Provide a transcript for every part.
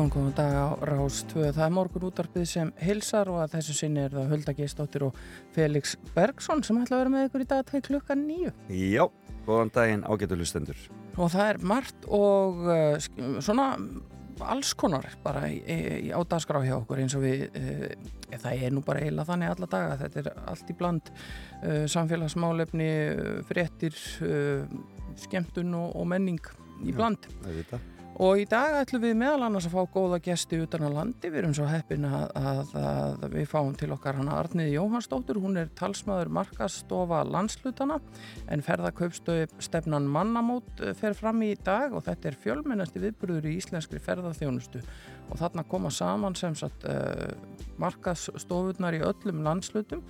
Jón komum dag á Rás 2. Það er morgun útarpið sem hilsar og að þessu sinni er það Hulda Geistóttir og Felix Bergson sem ætla að vera með ykkur í dag til klukkan nýju. Já, góðan daginn ágætu hlustendur. Og það er margt og uh, svona alls konar bara í, í, á dagskrá hjá okkur eins og við, uh, það er nú bara eiginlega þannig alla daga, þetta er allt í bland uh, samfélagsmálefni, fréttir, skemmtun og, og menning í Já. bland. Auðvitað. Og í dag ætlum við meðal annars að fá góða gesti utan að landi. Við erum svo heppin að, að, að við fáum til okkar hana Arniði Jóhannsdóttur. Hún er talsmaður markastofa landslutana en ferðakaupstöð stefnan mannamót eh, fer fram í dag og þetta er fjölmennasti viðburður í íslenskri ferðarþjónustu. Og þarna koma saman sem sagt uh, markastofunar í öllum landslutum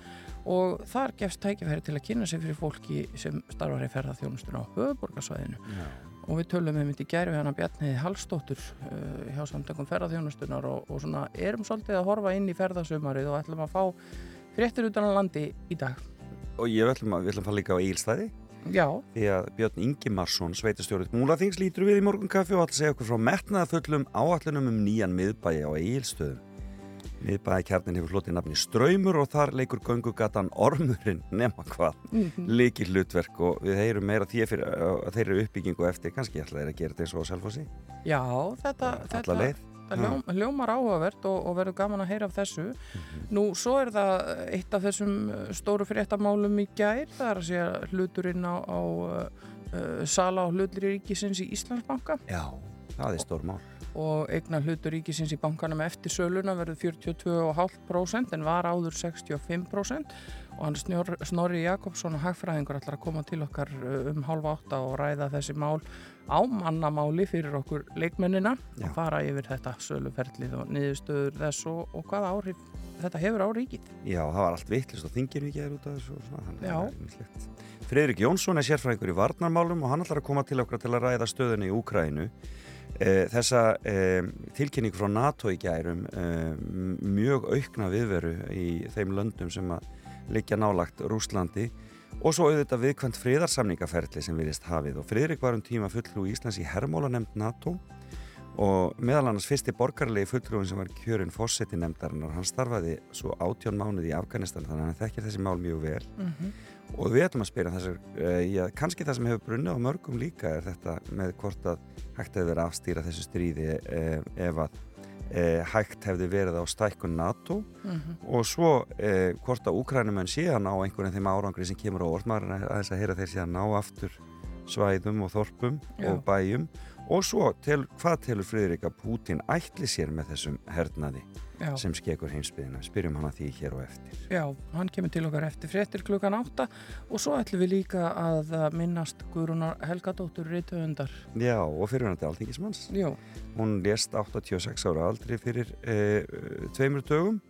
og þar gefst tækifæri til að kynna sig fyrir fólki sem starfar í ferðarþjónustuna á höfuborgarsvæðinu Já. Og við tölum með myndi gæri við hana Bjarniði Hallstóttur uh, hjá samtökum ferðarþjónustunar og, og svona erum svolítið að horfa inn í ferðarsumarið og ætlum að fá fréttir utan að landi í dag. Og ég ætlum að, við ætlum að fara líka á Egilstæði Já, því að Björn Ingimarsson, sveitastjórið Múlaþings lítur við í morgun kaffi og ætla að segja okkur frá metnaða fullum áallunum um nýjan miðbæi á Egilstöðum. Miðbæi kjarnin hefur hlotið nafni Ströymur og þar leikur göngugatan Ormurinn nema hvað Mhm. líkir hlutverk og við heyrum meira því fyrir að þeir eru uppbyggingu eftir, kannski ætla þeir að gera þetta eins og á Selfossi, já þetta, þetta, leið. ljóm, ljómar áhugavert og, og verður gaman að heyra af þessu. Nú, svo er það eitt af þessum stóru fréttamálum í gær, það er að segja hluturinn á, á uh, uh, sala á hlutur í ríkisins í Íslandsbanka. Já, það er stór mál. Og eignar hlutur ríkisins í bankanum eftir söluna verður 42,5% en var áður 65% og hann snor, Snorri Jakobsson og hagfræðingur ætlar að koma til okkar uh, um hálfa átta og ræða þessi mál á mannamáli fyrir okkur leikmennina og fara yfir þetta söluferlið og niðurstöður þess og, og hvaða áhrif þetta hefur á ríkið. Já, það var allt vittlust og þinginu ekki er út af þessu og svona, Já. að. Freyrik Jónsson er sérfræðingur í varnarmálum og hann ætlar að koma til okkar til að ræða stöðunni í Úkrænu. Eh, þessa eh, tilkynning frá NATO í gærum eh, mjög aukna viðveru í þeim löndum sem að liggja nálagt Rúslandi og svo auðvitað viðkvæmt friðarsamningaferli sem virðist hafið. Og Freyrik var um tíma fulltrú Íslands í hermálanemnd NATO og meðal annars fyrsti borgarlegi fulltrúin sem var kjörinn fórseti nefndarinnar. Hann starfaði svo átjón mánuði í Afganistan þannig að hann þekkir þessi mál mjög vel. Mm og við ætlum að spyrja þessar já, kannski það sem hefur brunnið á mörgum líka er þetta með hvort að hægt hefði verið að afstýra þessu stríði uh, ef að uh, hægt hefði verið á stækkun NATO -hmm. og svo hvort að úkrænumenn sé að ná einhvern þeim árangri sem kemur á orðmaður að þess að heyra þeir að ná aftur svæðum og þorpum Já. og bæjum. Og svo til, hvað telur Friðrika Putin ætli sér með þessum hernaði Já. sem skekur heimsbyðina spyrjum hana því hér og eftir. Já, hann kemur til okkar eftir fréttir klukkan átta. Og svo ætlum við líka að uh, minnast Guðrúnar Helgadóttur Rítuðundar. Já, og fyrirvændi alþingismanns. Hún lést 86 ára aldrei fyrir e, tveimur dögum.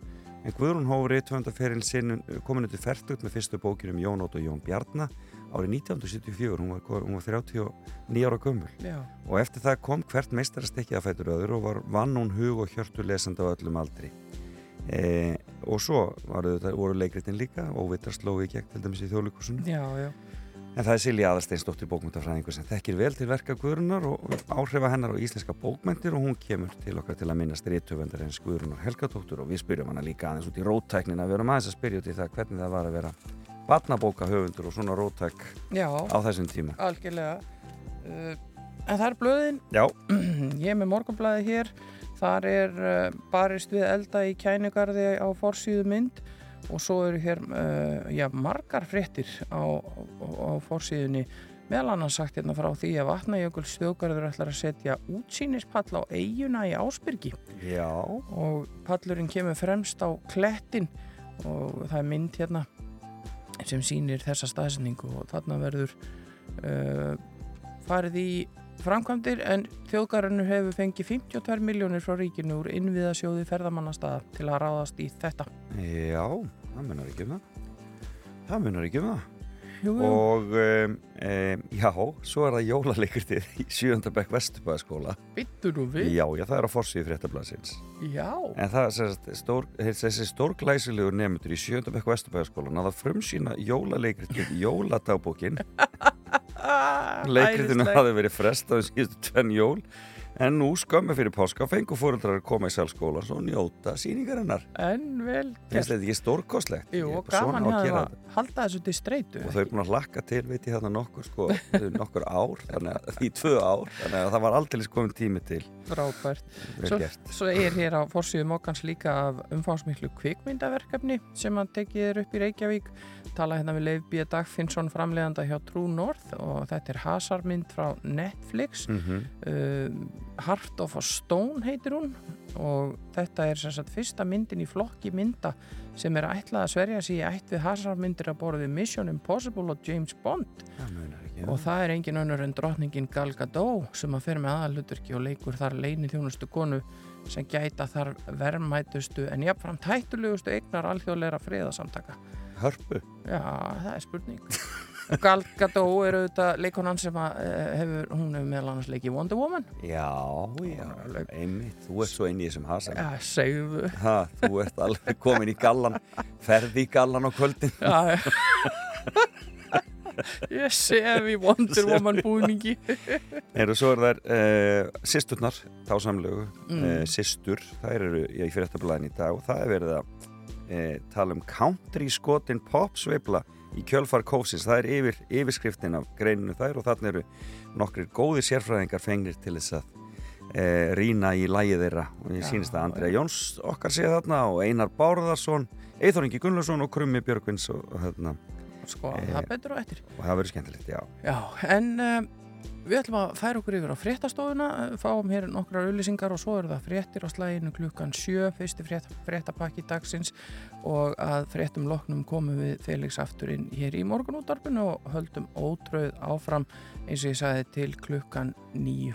En Guðrún hóf reytvöndaferil sinn komin til færtugt með fyrstu bókinum Jón Ótt og Jón Bjarna árið 1974, hún var, hún var 39 ára gömul. Já, og eftir það kom hvert meistarastekki að fætur öður og var vann hún hug og hjörtu lesandi á öllum aldri. E, og svo varu, voru leikritin líka og vitrarslói gegn til dæmis í já, En það er Silja Aðalsteinsdóttir bókmyndafræðingur sem þekkir vel til verka Guðrunar og áhrifa hennar á íslenska bókmyndir og hún kemur til okkar til að minnast rítöfundar eins Guðrunar Helgadóttur. Og við spyrjum hana líka aðeins út í róttæknina. Við erum aðeins að spyrja út í það hvernig það var að vera batnabóka höfundur og svona róttæk já, á þessum tíma. algjörlega. Uh, en það er blöðin, Já, ég er með morgunblæði hér, þar er uh, barist við elda í kænugarði á forsíðu mynd og svo eru hér uh, já, margar fréttir á, á, á forsíðunni. Meðal annars sagt hérna frá því að Vatnajökull stjókarður ætlar að setja útsýnispall á eiguna í Ásbyrgi. Já, og pallurinn kemur fremst á klettin og það er mynd hérna sem sýnir þessa staðsendingu og þarna verður uh, farið í framkvæmdir en þjóðgarinu hefur fengið 52 miljónir frá ríkinu úr innviðasjóði ferðamannastaða til að ráðast í þetta. já, það munar ekki um það. Það munar ekki um það. Jú, jú. og um, um, já, svo er það jólaleikurtið í sjöndabæk Vesturbæðaskóla Bittur og við? já, já, það er á forsíðu fréttablasins Já. en það er þessi stórglæsilegur nefndur í sjöndabæk Vesturbæðaskóla náða frumsýna jólaleikurtið jóladagbókin leikritinu Æðislegt. hafði verið frestað um síðustu tvenn jól en nú skömmu fyrir páska fengu fóruldrar að koma í sælskóla og njóta síningarinnar En vel finnst gert. þetta ekki stórkostlegt Jú, og gaman að halda þessu til streitu. og þau er búin að hlakka til, veit ég þarna nokkur sko, nokkur ár, þannig að í tvö ár þannig að það var aldrei komin tími til Frábært. vel Svo, gert svo er hér á forsíðu mokkans líka af umfangsmiklu kvikmyndaverkefni sem að tekið er upp í Reykjavík. Tala hérna við Leif B. Dagfinnsson framleiðanda hjá True North og þetta er hasarmynd frá Netflix. mm uh, Heart of a Stone heitir hún og þetta er sem sagt fyrsta myndin í flokki mynda sem er ætlað að sverja sig í ætt við hasarmyndir að borði Mission Impossible og James Bond það og það er engin önnur en drottningin Gal Gadot sem að fer með aðalhuturki og leikur þar leini þjónustu konu sem gæta þar verðmætustu en jafnframt hættulegustu eignar alþjóðleira friðasamtaka. hörpu, Já, það er spurning. Og Gal Gadot er auðvitað leikonan sem að eh, hefur, hún hefur meðal annars leikið Wonder Woman. já, já einmitt, þú ert svo inn í þessum hasa Já, segðu. ha, þú ert alveg komin í gallan ferði í gallan á kvöldin Já, ég sef í Wonder Woman búningi. eru svo er þær uh, sýsturnar, þá samlegu Mm. uh, systur, það eru ég í fyrirtablaðin í dag og það er verið að uh, tala um country skotin pop sveifla í kjölfar kófsins það er yfir, yfirskriftin af greininu þær og þarna eru nokkrir góðir sérfræðingar fengnir til þess að uh, rýna í lægið þeirra og ég Já, sýnist að Andrea Jóns okkar sé þarna og Einar Bárðarsson Eithor Ingi Gunnlaugsson og Krummi Björgvins og, þarna, Sko, Eh. það betur og eftir. og það verður skemmtilegt, já Já, en um, við ætlum að færa okkur yfir á fréttastofuna, fáum hér nokkrar auðlýsingar og svo eru það fréttir á slæginu klukkan sjö, fyrsti frétt, fréttapakki dagsins og að fréttum loknum komum við Felix aftur inn hér í morgunúttarpinu og höldum ótröð áfram eins og ég sagði til klukkan nýju.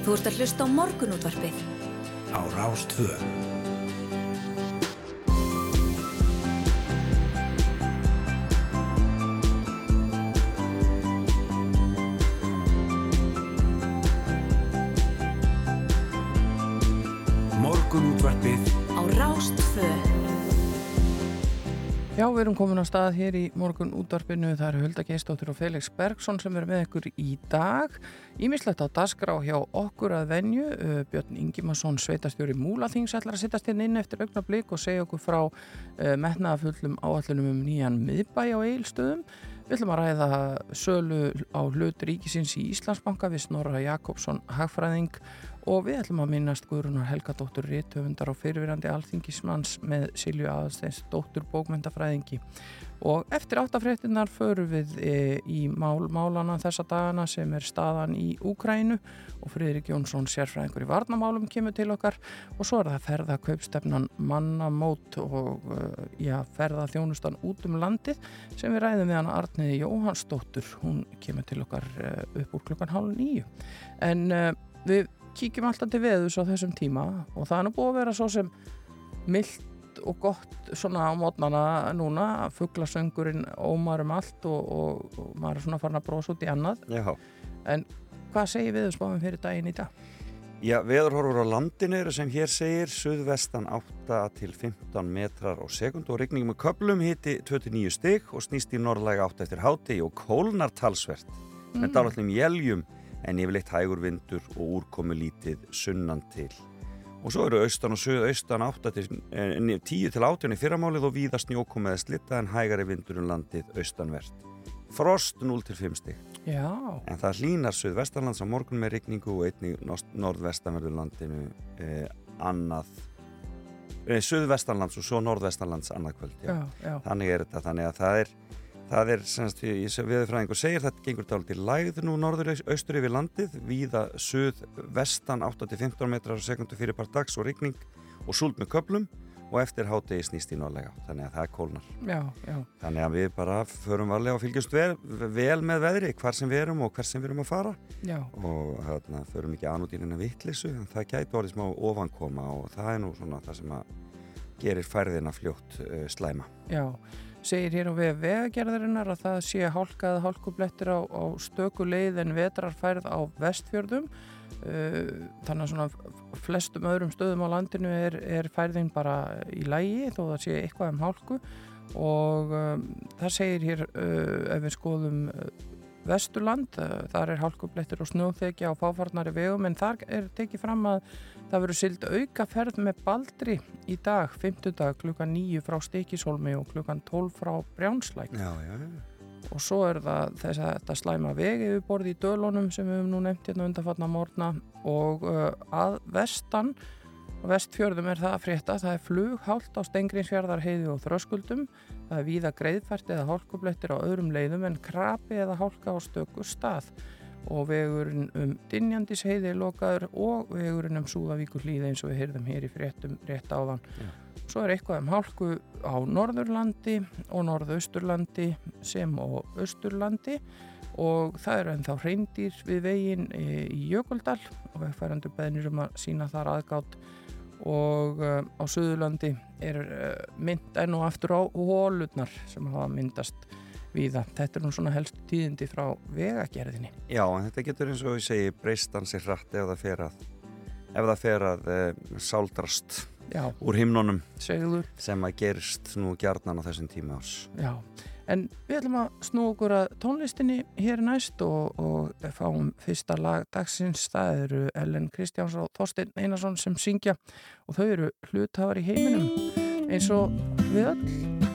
Þú ert að hlusta á morgunútvarpið. á Rástvö. Morgunútvarpið Á Rástfö. Já, við erum komin á stað hér í morgun útvarpinu. Það eru Hulda Geistóttir og Felix Bergsson sem eru með ykkur í dag. Ímislegt á dasgrá hjá okkur að venju. Uh, Björn Ingimarsson, sveitastjóri Múlaþings, ætlar að sittast hérna inn eftir augnablík og segja okkur frá uh, metnaðafullum áallunum um nýjan miðbæ á eilstöðum. Við ætlum að ræða sölu á hlut ríkisins í Íslandsbanka við Snorra Jakobsson hagfræðing og við ætlum að minnast Guðrunar Helgadóttur Rítöfundar og fyrirvirandi alþingismanns með Silju Aðsteins dóttur bókmyndafræðingi og eftir áttafréttinnar förum við e, í mál, málana þessa dagana sem er staðan í Úkrænu og Friðrik Jónsson sérfræðingur í varnamálum kemur til okkar. Og svo er það ferða kaupstefnan mannamót og uh, já, ferða þjónustan út um landið sem við ræðum við hann Arniði Jóhannsdóttur. Hún kemur til okkar uh, upp úr klukkan hálf nýju en við kíkjum alltaf til veðus á þessum tíma og það er nú búið að vera svo sem mildt og gott svona á mótnana núna, fugglasöngurinn ómar um allt og, og, og maður er svona farin að brosa út í annað Já, hvað segir veðusbáðum fyrir daginn í dag? Já, veðurhorfur á landinu eru sem hér segir suðvestan 8 til 15 metrar á sekund og rigning með köplum hitti 29 stygg og snýst í norðlega 8 eftir háti og kólnar talsvert Mm. með dálallum jæljum en yfirleitt hægur vindur og úrkomu lítið sunnan til. Og svo eru austan og suðaustan 8 til, eh, 10 til 18 í fyrramálið og víða snjókomu eða slitta en hægari vindur um landið austanvert. Frost 0 til 5 stygg. Já, En það hlínar suðvestanlands á morgun með rigningu og einnig norðvestanverður landinu eh, annað eh, suðvestanlands og svo norðvestanlands annað kvöld. Já, já, Þannig er þetta, þannig að það er það er, semst, viðfræðingur segir þetta gengur dálítið lægð nú norður austur yfir landið, víða suðvestan 8-15 metrar á sekundu fyrir par dags og rigning og súld með köplum og eftir hátegi snýst í átt, þannig að það er kólnar. já, já, Þannig að við bara förum varlega og fylgjumst vel, vel með veðri, hvar sem við erum og hver sem við erum að fara já, og hérna, förum ekki anúdýrina vittlisu en það gæti orðið smá ofankoma og það er nú svona það sem að gerir færðina fljótt uh, slæma. Já, segir hér á vega vegagerðarinnar að það sé hálkaða hálkublettir á, á stöku leið en vetrarfærð á vestfjörðum. Uh, þannig að svona flestum öðrum stöðum á landinu er, er færðin bara í lægi þó það sé eitthvað um hálku. Og um, það segir hér uh, ef við skoðum uh, Vesturland, þar er hálkublettir og snjóþekja á fáfarnari vegum en þar er tekið fram að það verður sild auka ferð með Baldri í dag, 50 dag, klukkan 9 frá Stikishólmi og klukkan 12 frá Brjánslæk. Já, já, já. og svo er það þess að þetta slæma vegi við borði í dölunum sem við höfum nú nefnt hérna undanfatna morgna. Og uh, að vestan vestfjörðum er það að frétta, það er flughált á Stengrinsfjörðar heiði og þröskuldum. Það er víða greiðfært eða hálkublettir á öðrum leiðum en krapi eða hálka á stöku stað og vegurinn um Dinjandis heiði er lokaður og vegurinn um Súðavíkur hlýði eins og við heyrðum hér í fréttum rétt áðan. Já. Svo er eitthvað um hálku á Norðurlandi og Norðausturlandi sem og Östurlandi og það eru ennþá hreindir við veginn í, í Jökuldal og vegfærandur beðnir um að sína þar aðgátt og uh, á Suðurlandi er uh, mynd enn og aftur á hólutnar sem hafa myndast víða. Þetta er nú svona helstu tíðindi frá vegagerðinni. Já, en þetta getur eins og ég segi breyst hansi hratt ef það fer að að e, sáldrast Já, úr himnunum segðu. sem að gerist nú gjarnan á þessum tíma ás. Já, en við ætlum að snú okkur að tónlistinni hér næst og, og fáum fyrsta lag dagsins. Það eru Ellen Kristjáns og Þorstein Einarsson sem syngja og þau eru hluthafar í heiminum eins og við öll.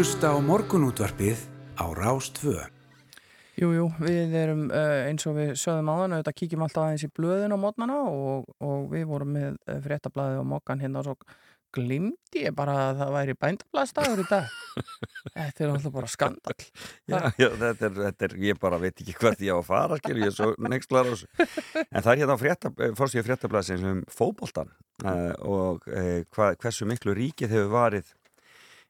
Hlusta á morgunútvarpið á Rástvö. Jú, jú, við erum uh, eins og við sögðum áðan auðvitað kíkjum alltaf aðeins í blöðin á mótnana og, og við vorum með uh, fréttablaðið og mokkan hérna og svo glimti ég bara að það væri bændablaðstagur í dag. Þetta er alltaf bara skandal. Já, já þetta, er, þetta er, ég bara veit ekki hvert ég á að fara, skilur, ég er svo nextlar á þessu. En það er hérna frétta, fórstíða fréttablaðsins um fótboltan uh, og uh, hva, hversu miklu ríkið hefur varið,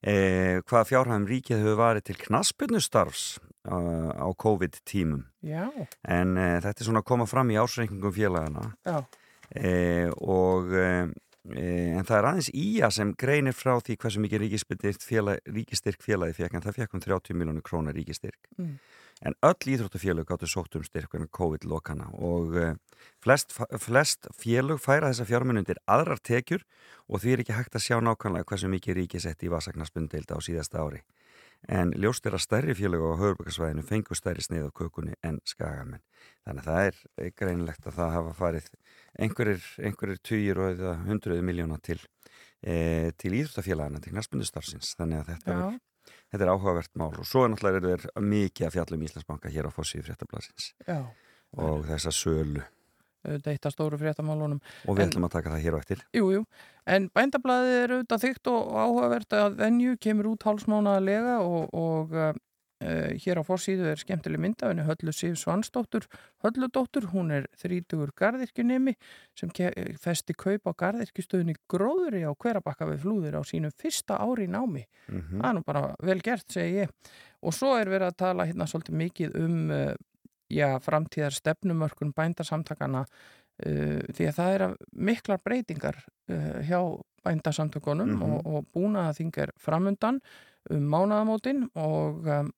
uh, hvað fjárhæðum ríkið hefur varið til knaspunustarfs uh, á COVID-tímum. Já, En uh, þetta er svona að koma fram í ásreikningum félagana uh, og uh, en það er aðeins ía sem greinir frá því hversu mikið ríkistyrk félag, ríkistyrk félagi fekk en það fekk um 30 miljónu krónar ríkistyrk Mm. En öll íþróttufélög gáttu sótt um styrk en COVID-lokana og uh, flest, flest félög færa þessa fjármunundir aðrar tekjur og því er ekki hægt að sjá nákvæmlega hversu mikið ríki setti í vasagnarsbundeilda á síðasta ári. En ljóst er að stærri félög á höfurbækarsvæðinu fengu stærri sneið á kökunni en skagamenn. Þannig að það er greinlegt að það hafa farið einhverjir, tugir og eða hundruði miljóna til, e, til íþróttafélagana, til knarspundustarfsins þannig að þetta já. er, þetta er áhugavert mál og svo er náttúrulega er mikið að fjalla um Íslandsbanka hér á Fossíu fréttablasins já. og þessa sölu Þetta er eitt af stóru fréttamálunum. og við En- ætlum að taka það hér á eftir Jú, jú, en bændablaðið er auðvitað þygt og áhugavert að venju kemur út hálsmánaðarlega og, og uh, hér á fórsíðu er skemmtileg mynd af henni Höllu Sif Svansdóttur. Hölludóttur, hún er þrítugur garðirkjunemi sem festi kaup á garðirkjustöðunni gróðuri á hverabakka við flúðir á sínu fyrsta ári námi. Mm það er nú bara vel gert, segi ég. Og svo er verið að tala hérna svolítið mikið um uh, já, framtíðar stefnumörkun bændasamtakana uh, því að það er miklar breytingar uh, hjá bændasamtökunum Mhm. og, og búna að þing er framundan um mánaðamótin og um,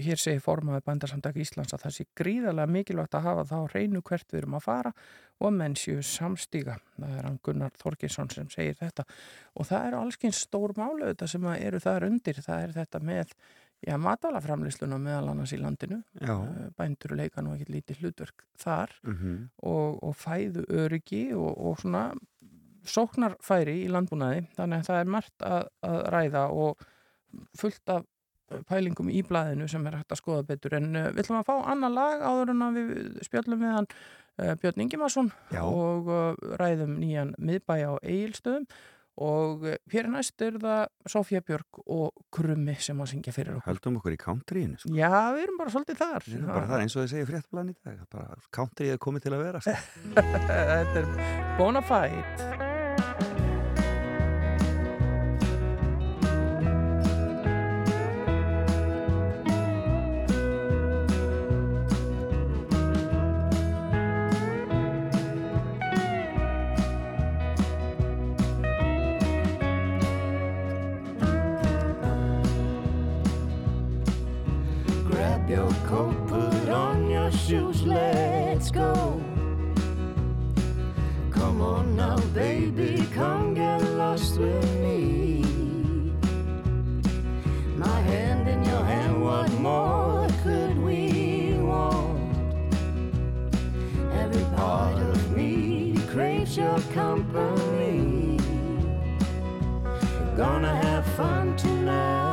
hér segir formaði bændasamtaka Íslands að það sé gríðarlega mikilvægt að hafa þá á hreinu hvert við erum að fara og menn séu samstíga. Það er hann Gunnar Þorkinsson sem segir þetta og það eru allskins stór málu þetta sem eru þar undir. Það er þetta með já, matalaframlýsluna meðal annars í landinu. Já, Eh, Bændur leika nú ekkert lítið hlutverk þar mm og, og fæðu öryggi og, og svona sóknarfæri í landbúnaði. Þannig að það er margt að, að ræða og fullt af pælingum í blaðinu sem er hægt að skoða betur en uh, við ætlum að fá annan lag áður en að við spjöllum við hann uh, Björn Ingimarsson og uh, ræðum nýjan miðbæ á Egilstöðum og hér næst er það Sofía Björg og Krummi sem að syngja fyrir okkur. höldum okkur í countryinu sko. Já, við erum bara svolítið þar. Við erum bara það eins og þið segja fréttblæðin í dag bara countryið er komið til að vera sko. Þetta er Bonafide. Coat, put on your shoes, let's go. Come on now, baby, come get lost with me. My hand in your hand, what more could we want? Every part of me craves your company. Gonna have fun tonight,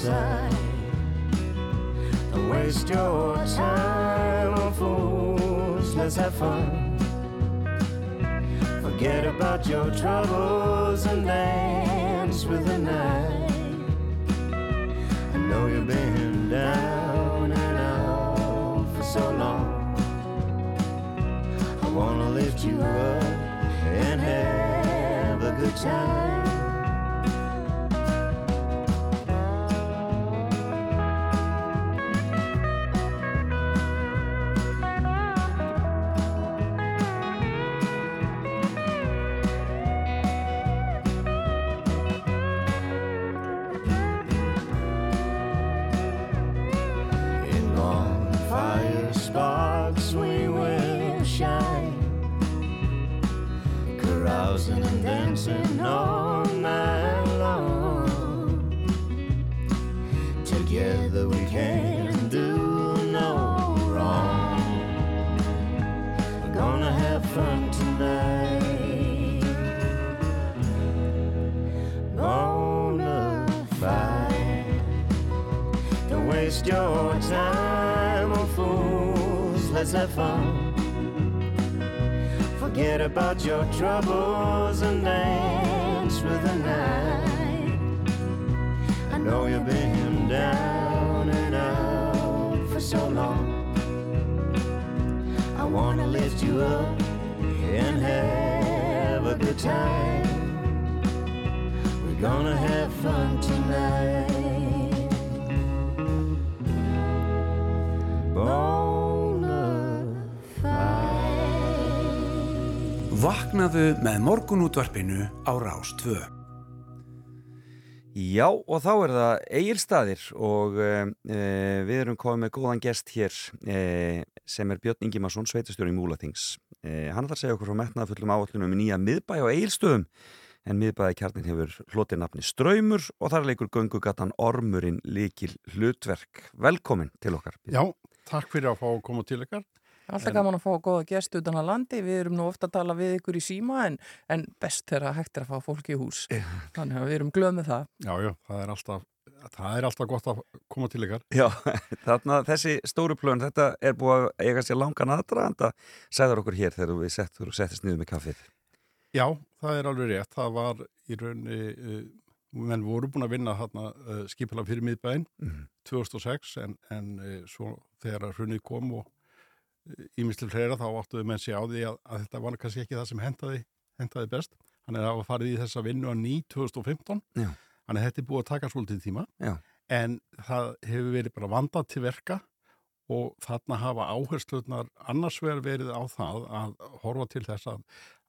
outside. Don't waste your time on fools, let's have fun. Forget about your troubles and dance with the night. I know you've been down and out for so long. I wanna lift you up and have a good time. Vaknaðu með morgunútvarpinu á Rás 2. Já, og þá er það Egilstaðir og uh, við erum komið með góðan gest hér uh, sem er Björn Ingimarsson, sveitastjóri í Múlathings. Uh, hann ætlar að segja okkur frá metnaða fullum áallunum í nýja miðbæ á Egilstöðum en miðbæði kjarnin hefur hlotið nafni Ströymur og þar leikur göngugatan Ormurinn líkil hlutverk. Velkomin til okkar. Björn. Já, takk fyrir að fá að koma til ykkar. Alltaf gaman að fá góða gest utan að landi, við erum nú ofta að tala við ykkur í síma en, en best þegar hægt er að fá fólki í hús. Þannig að við erum glöð með það. Já, já, það er alltaf, það er alltaf gott að koma til ykkar. Já, þarna þessi stóru plön, þetta er búið að eiga sér langan aðdraðanda, segður okkur hér þegar við sett, settist niður með kaffið. Já, það er alveg rétt. Það var í rauninni, uh, menn voru búin að vinna þarna uh, skipala fyrir miðbæinn Mm. 2006 en, en uh, svo þegar að hrunnið kom og ímislega fleira þá áttuðu menn sig á því að, að þetta var kannski ekki það sem hentaði, hentaði best. Hann er að farið í þessa vinnu á ný 2015. Já. Þetta er búið að taka svolítið tíma. Já. En það hefur verið bara vandað til verka og þarna hafa áhersluðnar annars verið á það að horfa til þess að,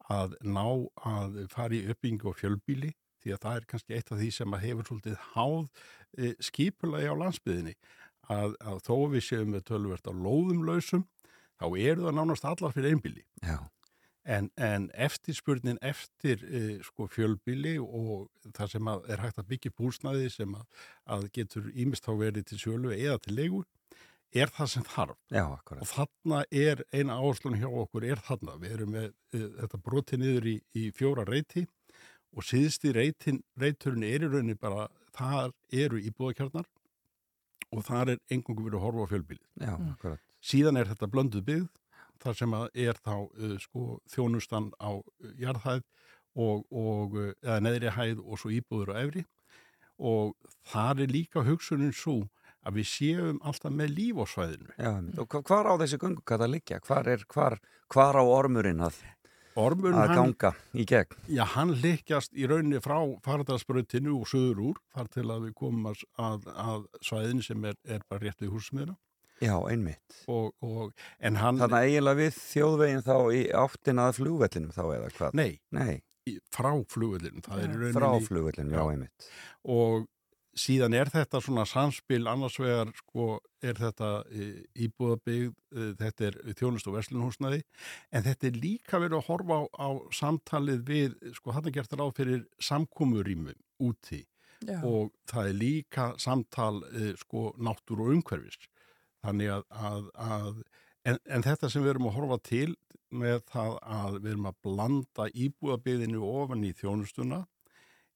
að ná að fara í uppbyggingu og fjölbíli því að það er kannski eitt af því sem að hefur svolítið háð e, skipulagi á landsbyðinni að, að þó við séum við tölvert á lóðum lausum þá eru það nánast allar fyrir einbíli Já. en, en eftirspurnin eftir e, sko fjölbíli og það sem er hægt að byggja upp húsnæði sem að, að getur ímist þá verið til sjölu eða til leigu er það sem þarf Já, akkurat. og þarna er eina áherslun hjá okkur er þarna, við erum með uh, þetta broti niður í, í fjóra reyti og síðsti reytin, reyturinn er í rauninni bara, þar eru íbúðakjarnar og þar er engungu verið að horfa á fjölbílið. Já, akkurat. Síðan er þetta blönduð byggð, þar sem er þá uh, sko þjónustan á uh, jarðhæð og, og uh, eða neðri hæð og svo íbúður og efri og þar er líka hugsunin svo að við séum alltaf með líf á svæðinu. Já, og hva- hvar á þessi göngugata að liggja? Hvar, er, hvar, hvar á ormurinn að, Ormurinn, að hann, ganga í gegn? Já, hann likjast í rauninni frá faradarsbrautinu og söður úr þar til að við komum að, að, að svæðin sem er, er bara rétt við húsmiðna Já, einmitt. og, og, en hann, Þannig að eiginlega við þjóðveginn þá í áttina að flugvellinum þá eða hvað? nei, Nei, í- frá er í rauninni frá flugvellinum, já, Já. einmitt. og síðan er þetta svona samspil annars vegar sko er þetta e, íbúðabygg, e, þetta er þjónust og verslunhúsnaði, en þetta er líka verið að horfa á, á samtalið við, sko hann er gert ráð fyrir samkomurímum úti Já. og það er líka samtal eh, sko náttúru og umhverfis þannig að, að, að en, en þetta sem við erum að horfa til með það að við erum að blanda íbúðabyðinu ofan í þjónustuna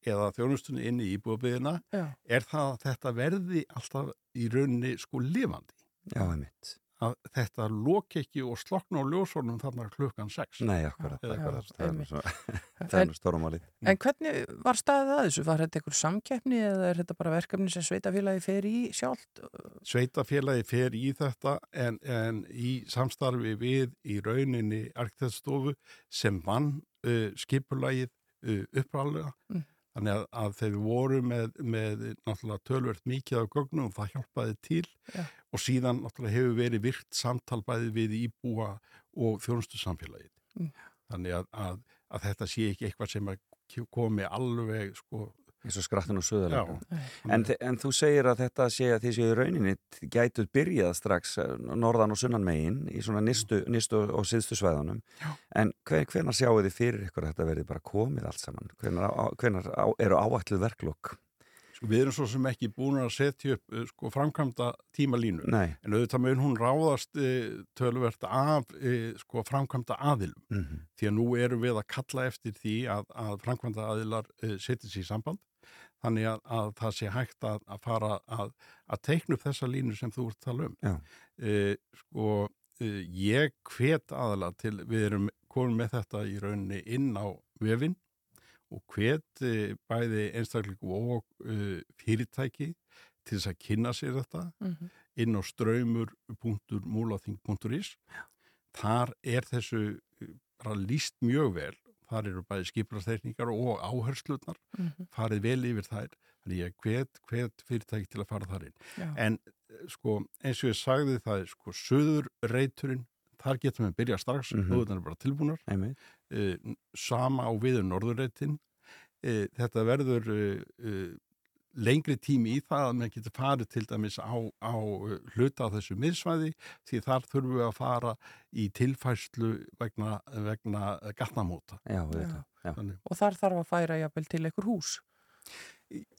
eða þjónustunni inn í íbúðabyðina Já. er það að þetta verði alltaf í rauninni sko lifandi. Já, einmitt. Að þetta loki ekki og slokna á ljósónum þarna klukkan 6. Nei, akkurat, Já, akkurat. Það er nú það En- er. En hvernig var staðið að þessu? Var þetta einhver samkeppni eða er þetta bara verkefni sem sveitafélagi fer í sjálft? Sveitafélagi fer í þetta en, en í samstarfi við í rauninni arkitektstofu sem vann uh, skipulagið uh, uppræðlega. Mm. Þannig að, að þegar við vorum með, með náttúrulega tölvert mikið af gögnum það hjálpaði til Já. og síðan náttúrulega hefur verið virt samtalbæði við íbúa og þjónustu samfélagið. Mm. Þannig að, að, að þetta sé ekki eitthvað sem komi alveg sko, eins og skrattin og söðulega. Nei. En, en þú segir að þetta sé að því séu í rauninni gætuð byrjað strax eh, norðan og sunnan megin í svona nistu og síðstu svæðunum. Já. En hver, hvenar sjáu þið fyrir ykkur að þetta verði bara komið allt saman? Hvenar, á, hvenar á, eru áætluð verklokk? sko, við erum svo sem ekki búin að setja upp uh, sko, framkvæmda tímalínu. Nei. En auðvitað mun hún ráðast e, tölvert af e, sko, framkvæmda aðilum. Mm Því að nú erum við að kalla eftir því að, að framkvæmda aðilar e, setja sér í samband. Þannig að, að það sé hægt að, að fara að, að teikna upp þessa línu sem þú ert að tala um. E, sko, e, ég hvet aðalega til, við erum komin með þetta í rauninni inn á vefinn og hvet e, bæði einstakleiku og e, fyrirtæki til þess að kynna sér þetta Mhm. inn á ströymur.múlaþing.is þar er þessu uh, bara líst mjög vel þar eru bæði skiprasteyningar og áherslutnar Mhm. farið vel yfir þær þannig ég hvet, hvet fyrirtæki til að fara þar inn Já. en eh, sko eins og ég sagði það er sko söður reyturinn þar getum við byrjað strax mm. -hmm. er bara tilbúnar uh, sama á viður norðurreitin uh, þetta verður uh, lengri tími í það að maður getur farið til dæmis á, á uh, hluta á þessu miðsvæði því þar þurfum við að fara í tilfærslu vegna, vegna gatnamóta. Já, við Já. Já. Þannig, Og þar þarf að færa jafnvel til einhver hús.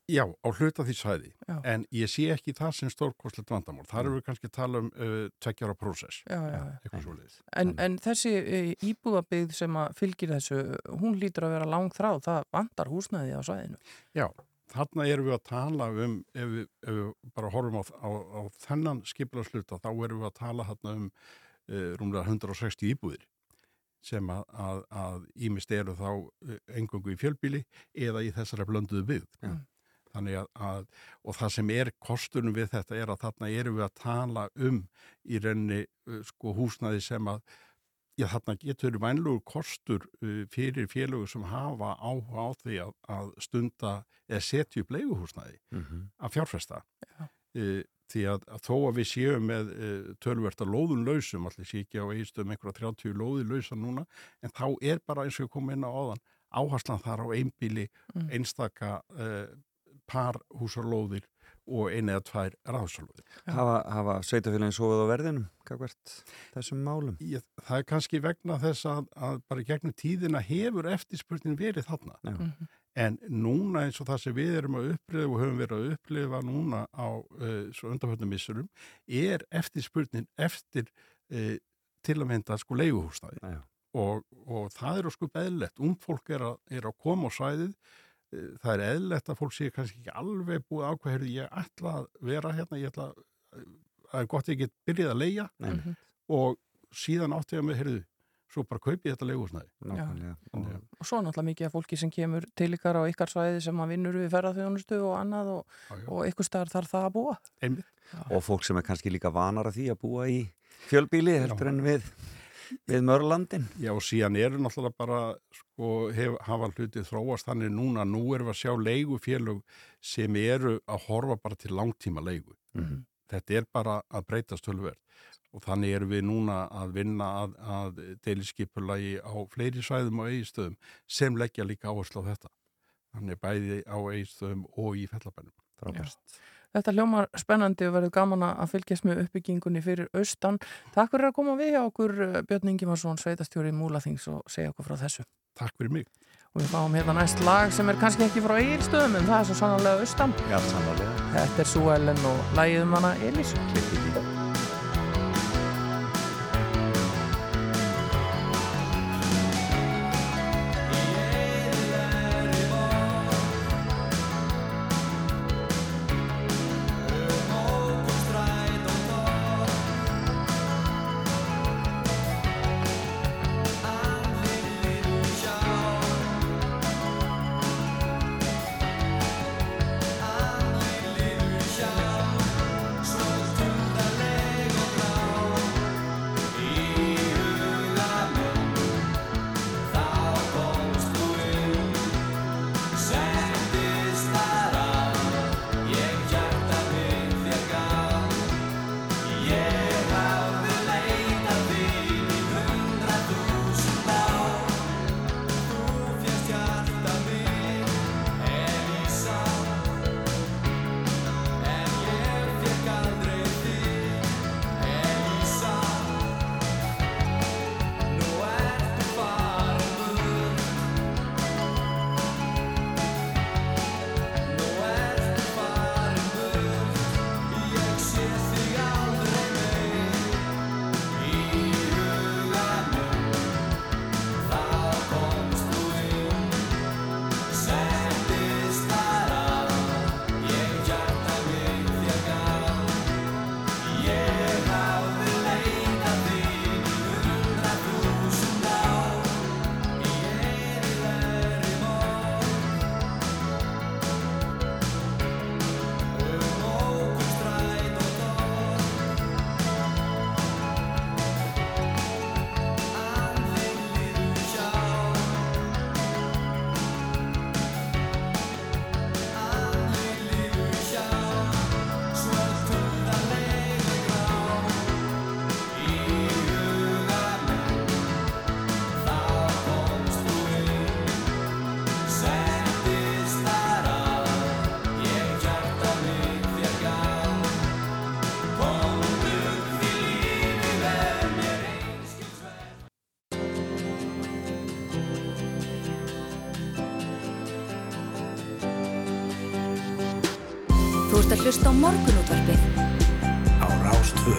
já, á hluta því svæði. Já. En ég sé ekki það sem stórkostlegt vandamál. Þar erum við kannski að tala um uh, tveggjára prósess. Já, já, já. Eitthvað svo leiðis. En, en þessi e, íbúðabyggð sem að fylgir þessu, hún lítur að vera langþráð, það vantar húsnæði á svæðinu. Já, þarna erum við að tala um, ef við, ef við bara horfum á, á, á þennan skipilagsluta, þá erum við að tala þarna um uh, rúmlega 160 íbúðir sem að, að, að ímist eru þá engungu í fjölbíli eða í þessari blönduðu byggð. Já. Þannig að, að, og það sem er kostunum við þetta er að þarna erum við að tala um í rauninni uh, sko húsnaði sem að Já, þarna getur vænlugur kostur uh, fyrir félögur sem hafa áhuga á því að, að stunda eða setja upp leiguhúsnæði Mhm. að fjárfesta. Já. Uh, því að, að þó að við séum með uh, tölverta lóðun lausum, allir sé ekki á einstum einhverja 30 lóði lausa núna, en þá er bara eins og komum inn á áðan áherslan þar á einbíli, Mm. einstaka uh, par húsarlóðir og eina eða tvær ráðsalóðir. Já. Hafa, hafa sveitafélagin sofið á verðinum, hvað hvert þessum málum? Ég, það er kannski vegna þess að, að bara í gegnum tíðina hefur eftirspurnin verið þarna. Já. Mhm. En núna eins og það sem við erum að upplifa og höfum verið að upplifa núna á uh, svo undanfjöldum missurum er eftirspurnin eftir uh, til að mynda sko leiguhúsnaði. Já. Og, og það er sko beðlegt. Ung fólk er að, er að koma á svæðið. Það er eðlegt að fólk sé kannski ekki alveg búið ákveð, ég ætla að vera hérna, ég ætla að, það er gott að ég get byrjað að leia Nei, Mhm. og síðan átti ég að með, heyrðu, svo bara kaupi ég þetta leiguhúsnaði. nákvæmlega. Þannig Og, Og svo náttúrulega mikið af fólki sem kemur til ykkar á ykkar svæði sem að vinnur við ferðarþjónustu og annað og, Já, já. og ykkur staðar þarf það að búa. Einmitt. og fólk sem er kannski líka vanar að því að búa í fjölbíli heldur en við, við mörlandin. Já og síðan eru náttúrulega bara sko hef, hafa hlutið þróast þannig núna, nú erum við að sjá leigufélög sem eru að horfa bara til langtíma leigu. Mhm. Þetta er bara að breytast tölverð og þannig erum við núna að vinna að, að deiliskypulagi á fleiri svæðum og eigistöðum sem leggja líka áherslu á þetta. Þannig bæði á eigistöðum og í fellabænum. Frábært. Þetta hljómar spennandi og verður gaman að fylgjast með uppbyggingunni fyrir austan. Takk fyrir að koma við hjá okkur eh, Björn Ingimarsson, sveitastjóri Múlaþings og segja okkur frá þessu. Takk fyrir mig. Og við fáum hérna næst lag sem er kannski ekki frá eigilstöðum en það er svo sannarlega austan. Já, sannlega. Þetta er Sue Ellen og lagið um hana Elísu. Þú ert að hlusta á morgunútvarpið á Rástvö.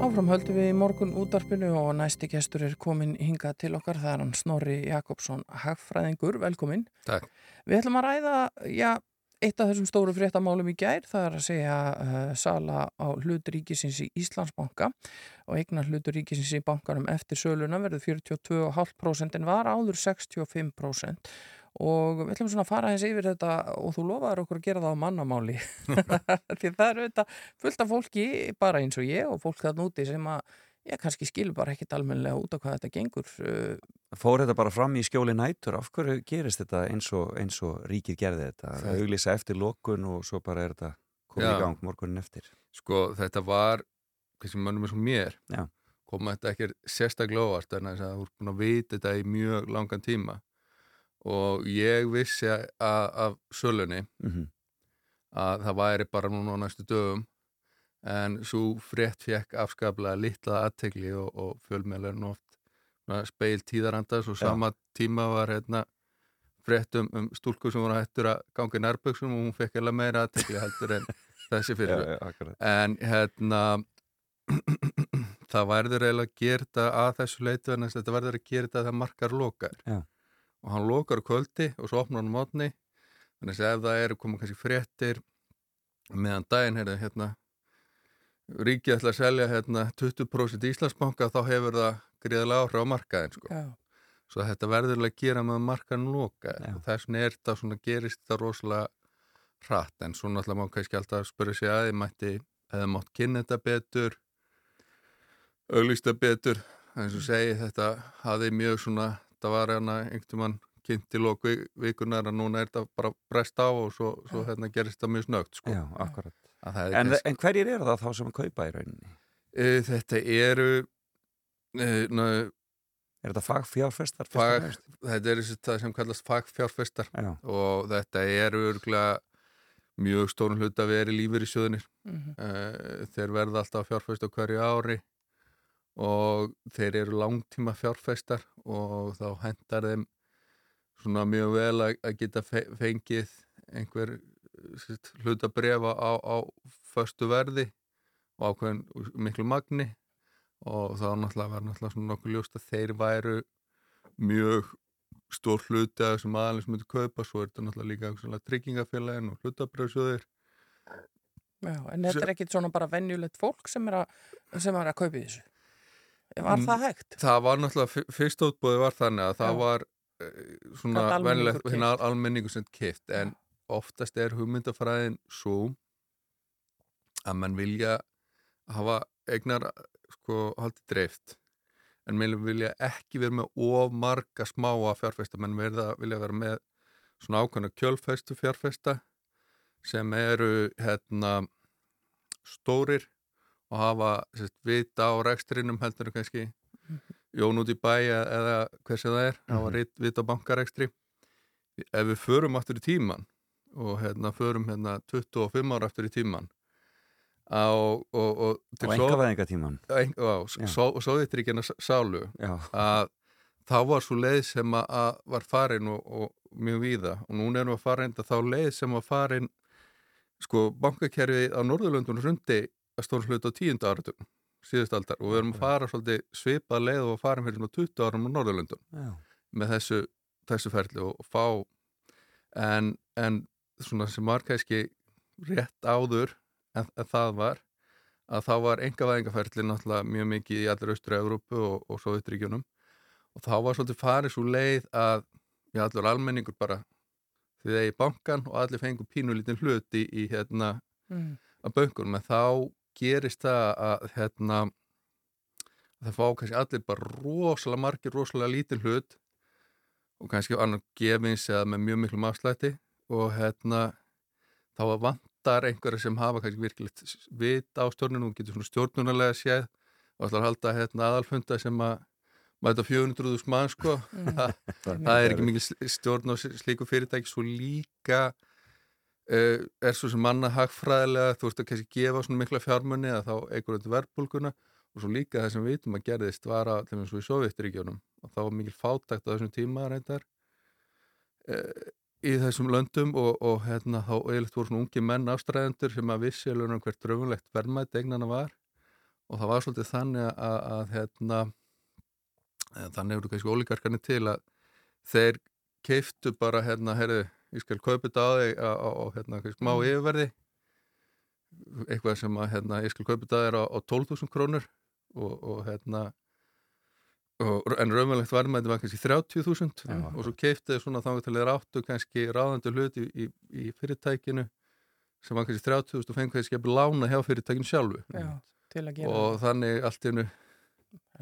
Áfram höldum við í morgun útarpinu og næsti gestur er komin hingað til okkar. Það er hann Snorri Jakobsson, hagfræðingur. Velkomin. Takk. Við ætlum að ræða, já, eitt af þessum stóru fréttamálum í gær. Það er að segja uh, sala á hlutur ríkisins í Íslandsbanka og eignar hlutur ríkisins í bankanum eftir söluna verður 42,5% en var áður 65% og við ætlum svona að fara eins yfir þetta og þú lofaður okkur að gera það á mannamáli því það eru þetta fullt af fólki bara eins og ég og fólk þarna úti sem að ég kannski skilur bara ekkit almenlega út af hvað þetta gengur uh, Fór þetta bara fram í skjóli nætur? Af hverju gerist þetta eins og, eins og ríkið gerði þetta? Það- Auglýsa eftir lokun og svo bara er þetta komið Já. í gang morgunin eftir. Sko þetta var, kannski mönnum eins og mér, Já. kom þetta ekki sérstaklega óvart en þess að þú ert búin að vita þetta í mjög langan tíma og ég vissi af sölunni Mm að það væri bara núna á næstu dögum. En svo frétt fekk afskaplega litla aðtegli og, og fjölmjölarinn oft speil tíðarandas og sama tíma var hérna frétt um, um stúlku sem voru hættur að ganga í nærböksum og hún fekk eða meira aðtegli heldur en þessi fyrir já, akkurat. en hérna það verður eiginlega að gera þetta að þessu leitu en þetta verður að gera þetta að það markar lokar. Já. Og hann lokar kvöldi og svo opnar hann mótni þannig að ef það eru koma kannski fréttir meðan daginn heyrðu, hérna, ríkið ætla að selja hérna, 20% Íslandsbanka þá hefur það gríðilega áhrif á markaðin sko. svo þetta verður að gera með markaðin loka þess vegna er þetta svona gerist þetta rosalega hratt. En svo náttúrulega má kannski alltaf spyrja sig að mætti hefði mátt kynna þetta betur auglýsta betur. Eins og segi þetta hafði mjög svona það var hérna einhvern mann kynnt í lók vikunar að núna er þetta bara brest á og svo, svo hérna gerist þetta mjög snögt sko. Já, akkurat. Er En, kannski- en hverjir eru það þá sem kaupa í rauninni? E, þetta eru e, ná, Er þetta fagfjárfestar? fag, þetta þessi- það sem kallast fagfjárfestar Já, og þetta eru örgulega mjög stórun hlut að vera í lífur í sjöðunir mhm, uh, þeir verða alltaf fjárfest á hverju ári og þeir eru langtíma fjárfestar og þá hendar þeim svona mjög vel að, að geta fe fengið einhver hlut að brefa á, á föstu verði og ákveðin miklu magni og þá náttúrulega var náttúrulega svona nokkuð ljóst að þeir væru mjög stór hluti að þessum aðalins myndi kaupa. Svo er þetta náttúrulega líka tryggingafélagin og hlutabröðsjóðir já, en þetta er ekkit svona bara venjulegt fólk sem er að, sem er að kaupa í þessu var Mm, það hægt? Það var náttúrulega, fyr- fyrst útbúið var þannig að það Já. var eh, svona venilegt hérna almenningu sem keift en oftast er hugmyndafræðin svo að mann vilja hafa eignar sko haldið dreift en menn vilja ekki vera með of marga smáa fjárfesta verða, vilja vera með svona ákveðna kjölfestu fjárfesta sem eru hérna stórir og hafa sérst, vita á rekstrinum heldur en kannski Jón út í bæ eða- eða hversi það er, hafa Mhm. mm vita á bankarekstri ef við förum aftur í tíman og hérna förum hérna 25 ára aftur í tíman á, og, og, og engavæðingatíman. en, á, Já. svo, Sovjetríkjana sálu að þá var svo leið sem að, að var farin og, og mjög víða og núna erum við að fara enda þá leið sem var farin sko bankakerfið á Norðurlöndun hrundi að stóra hlut á tíunda áratum síðust aldar og við erum að fara svolítið svipað leið og að fara svona 20 árum á Norðurlöndun með þessu, þessu ferli og, fá en, en svona sem var kannski rétt áður en, en það var að þá var engavæðingaferli náttúrulega mjög mikið í allir austur Európu og, og Sovjetríkjunum og þá var svolítið farið svo leið að við allur almenningur bara þið eigi bankan og allir fengur pínulítinn hluti í hérna Mm. að böngunum en þá gerist það að hérna að það fá kannski allir bara rosalega margir, rosalega lítinn hlut og kannski annar gefins eða með mjög miklum afslætti og hérna þá vantar einhverja sem hafa kannski virkilegt vit á stjórnunum og getur svona stjórnunarlega séð og ætlar að halda hérna aðalfunda sem að mæta 400.000 mann sko. Það, það er ekki mikil stjórn á slíku fyrirtæki svo líka er svo sem manna hagfræðilega þú veist að kannski gefa svona mikla fjármunni að þá eigur þetta verðbólguna og svo líka það sem við vitum að gerðist var að til eins og í Sovjetríkjónum og þá var mikil fátækt á þessum tíma reyndar uh, í þessum löndum og, og hérna þá eiginlegt voru svona ungi menn ástræðendur sem að vissi alveg um hvert dröfunlegt verðmætt eignana var og það var svolítið þannig að, að hérna eh, þannig eru kannski ólíkarkarnir til að þeir keiftu bara hérna, herru, ég skal kaupa þetta á þig á, hérna, smá yfirverði. Eitthvað sem að hérna, ég skal kaupa þetta á á, á 12.000 krónur og, og hérna og, en raunverulegt varmætti var kannski 30.000 Já. og svo keifti þið svona þá til þeir áttu kannski ráðandi hlut í, í, í fyrirtækinu sem var kannski 30.000 og fengið þessi að lána hjá fyrirtækinu sjálfu. Já, og þannig allt í hennu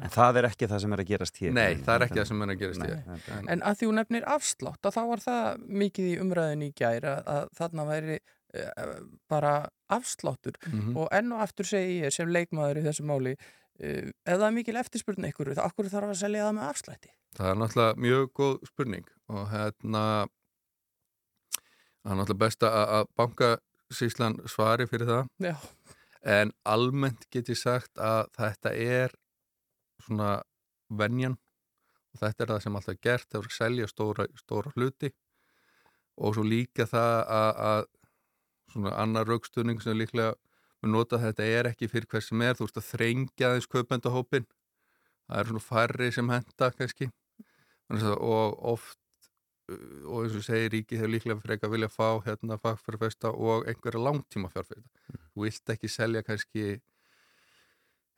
En það er ekki það sem er að gerast hér. Nei, það er ekki það sem er að gerast Nei, hér. þetta- En að því hún nefnir afslátt að þá var það mikið í umræðin í gær að, að þarna væri uh, bara afsláttur Mhm. og enn og aftur segi ég sem leikmaður í þessu máli uh, ef það er mikil eftirspurn ykkur, þá akkur þarf að selja það með afslætti? Það er náttúrulega mjög góð spurning og hérna það er náttúrulega best að að bankasýslan svari fyrir það Já, en almennt get ég sagt að þetta er svona venjan. Og þetta er það sem alltaf er gert það er að selja stóra, stóra hluti. Og svo líka það að, að svona annar raukstunning sem líklega mun nota þetta er ekki fyrir hvers sem er. Þú veist að þrengja þess kaupendahópin það er svona færri sem henda kannski. Og oft og eins og segir ríki hefur líklega fyrir ekki að vilja fá hérna fagfjárfesta og einhverja langtíma fjárfesta þú vilt ekki selja kannski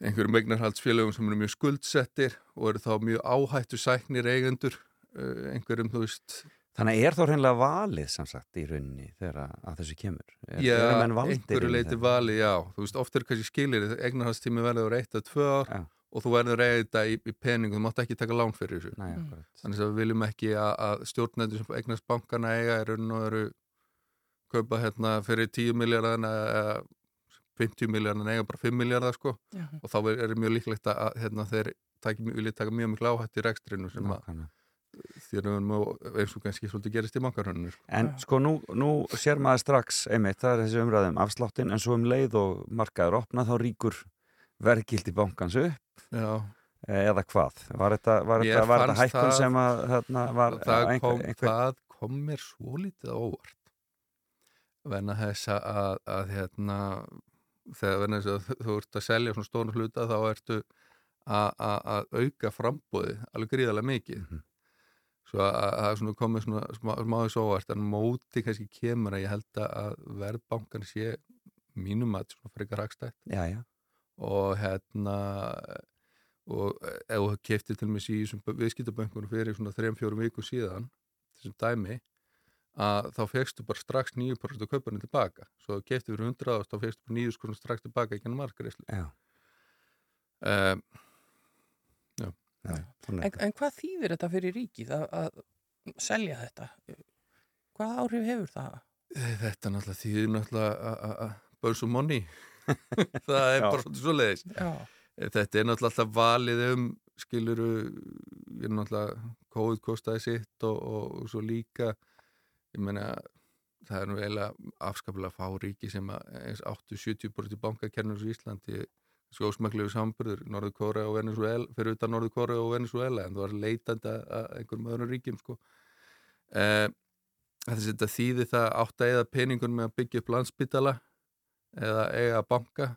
einhverjum eignarhaldsfélögum sem eru mjög skuldsettir og eru þá mjög áhættu sæknir eigendur uh, einhverjum, þú veist Þannig er þá hreinlega valið sem sagt í rauninni þegar að, þessu kemur. Er, já, einhverju leiti þetta? vali, já þú veist, oft er kannski skilir eignarhaldstími verður eitt að tvö ár Já. og þú verður eigið þetta í, í peningum, þú mátt ekki taka lán fyrir þessu Nei, Mm. Þannig að við viljum ekki að, að stjórnendur sem eignast bankana eiga er raun og eru kaupa hérna fyrir 10 miljardar eða 50 miljardar eiga bara 5 miljardar sko já. og þá er, er mjög líklegt að hérna, þeir taki, vilja taka mjög miklu áhætt í rekstrinu sem að þér erum eins og kannski svolítið gerist í bankarhörnunu sko. En sko nú, nú sér maður strax einmitt, það er þessi umræðum afsláttin en svo um leið og markaður opna þá ríkur verðgildi bankans upp Já, eh, eða hvað? Var þetta, var þetta, var þetta hækkun það- sem að hérna, var það, einhver, kom, einhver, það kom mér svo lítið á óvart venna þess að, að hérna þegar þú ert að selja svona stónu hluta þá ertu að, auka frambóði alveg gríðarlega mikið. Mhm. svo að að það er svona komið svona smá, smáði svo óvart en móti kannski kemur að ég held að verðbankan sé mínum að svona frekar hagstætt. Og hérna og ef þú keftir til mig í þessum viðskiptabönkunum fyrir svona 3-4 viku síðan þessum dæmi að þá fegstu bara strax 9% af kauparinn tilbaka. Svo þú keftir fyrir 100 ást þá fegstu bara 9% strax tilbaka ekki ennum margreislu já, um, já. En, en hvað þýðir þetta fyrir ríkið að, að selja þetta? Hvað áhrif hefur það? þetta náttúrulega þýðir náttúrulega að- að- að burn some money. Það er Já. bara svolítið svo leiðis Já, þetta er náttúrulega alltaf valið um skiluru ég er náttúrulega COVID kostaði sitt og, og, og svo líka ég meina það er nú eiginlega afskaplega fá ríki sem að eins 80-70% bankakernur í Íslandi sko ósmæklegu samburður Norður Kóra og Venezuela fyrir utan Norður Kóra og Venezuela en það var leitandi að einhverjum öðrum ríkjum sko. Eh, þetta þýði það átt að eða peningun með að byggja upp landsbytala eða eiga banka.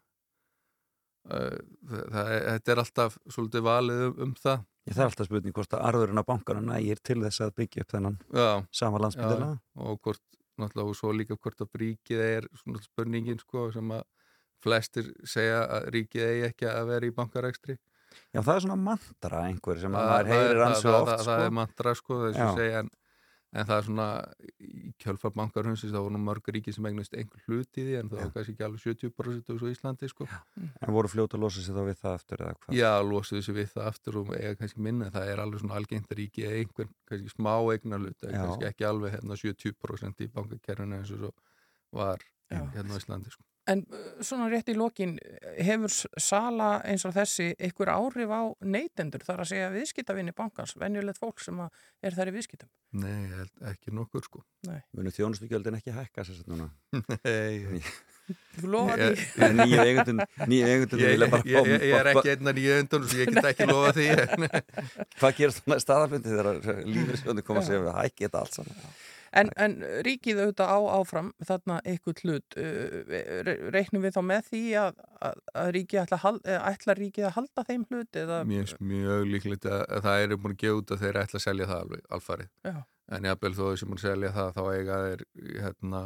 Eh, það, það, þetta er alltaf svolítið valið um, um það það er alltaf spurning hvort að arðurinn á bankana nægir til þess að byggja upp þennan já, sama landsbyggðina. og hvort náttúrulega og svo líka hvort að ríkið er svona spurningin sko sem að flestir segja að ríkið eigi ekki að vera í bankarekstri Já, það er svona mantra einhver sem að maður heyrir það- oft, sko. það er mantra sko þess að segja en, en það er svona í kjölfar bankarhundsins þá voru mörg ríki sem eignast einhver hlut í því en það var kannski ekki alveg 70% úr svo Íslandi sko En voru fljóta að losa sig þá við það eftir eða hvað? Já, losuðu sér við það aftur og eiga kannski minna, það er alveg svona algengt að ríki eða einhvern, kannski smá eignarlut Já. kannski ekki alveg hérna 70% í bankakerfinu eins og svo var Já. hérna á Íslandi sko. En uh, svona rétt í lokin hefur sala eins og þessi einhver áhrif á neytendur þar að segja viðskiptavinni bankans, venjulegt fólk sem að er þar í viðskiptum? Nei, ekki nokkur sko Munu þjónustugjöldin ekki hækka sér satt núna? Nei, Þú lofa því? Nýju eigundin, nýju eigundin ég, vilja ég, bara ég, ég, ég er ekki einna nýja undan svo ég get ekki lofa því Hvað gerast þannig staðarfundi þegar lífriðsjóðin koma að segja við hækki þetta allt saman? En, en ríkið auðvitað á áfram þarna eitthvað hlut, uh, re- reiknum við þá með því að, að, að ríkið ætla, hal- ætlar ríkið að halda þeim hlut finnst mjög líklegt að, að það eru búin að gefa út að þeir ætla að selja það alveg alfarið. Já. En jafnvel þó þessi búin að selja það þá eiga þeir hérna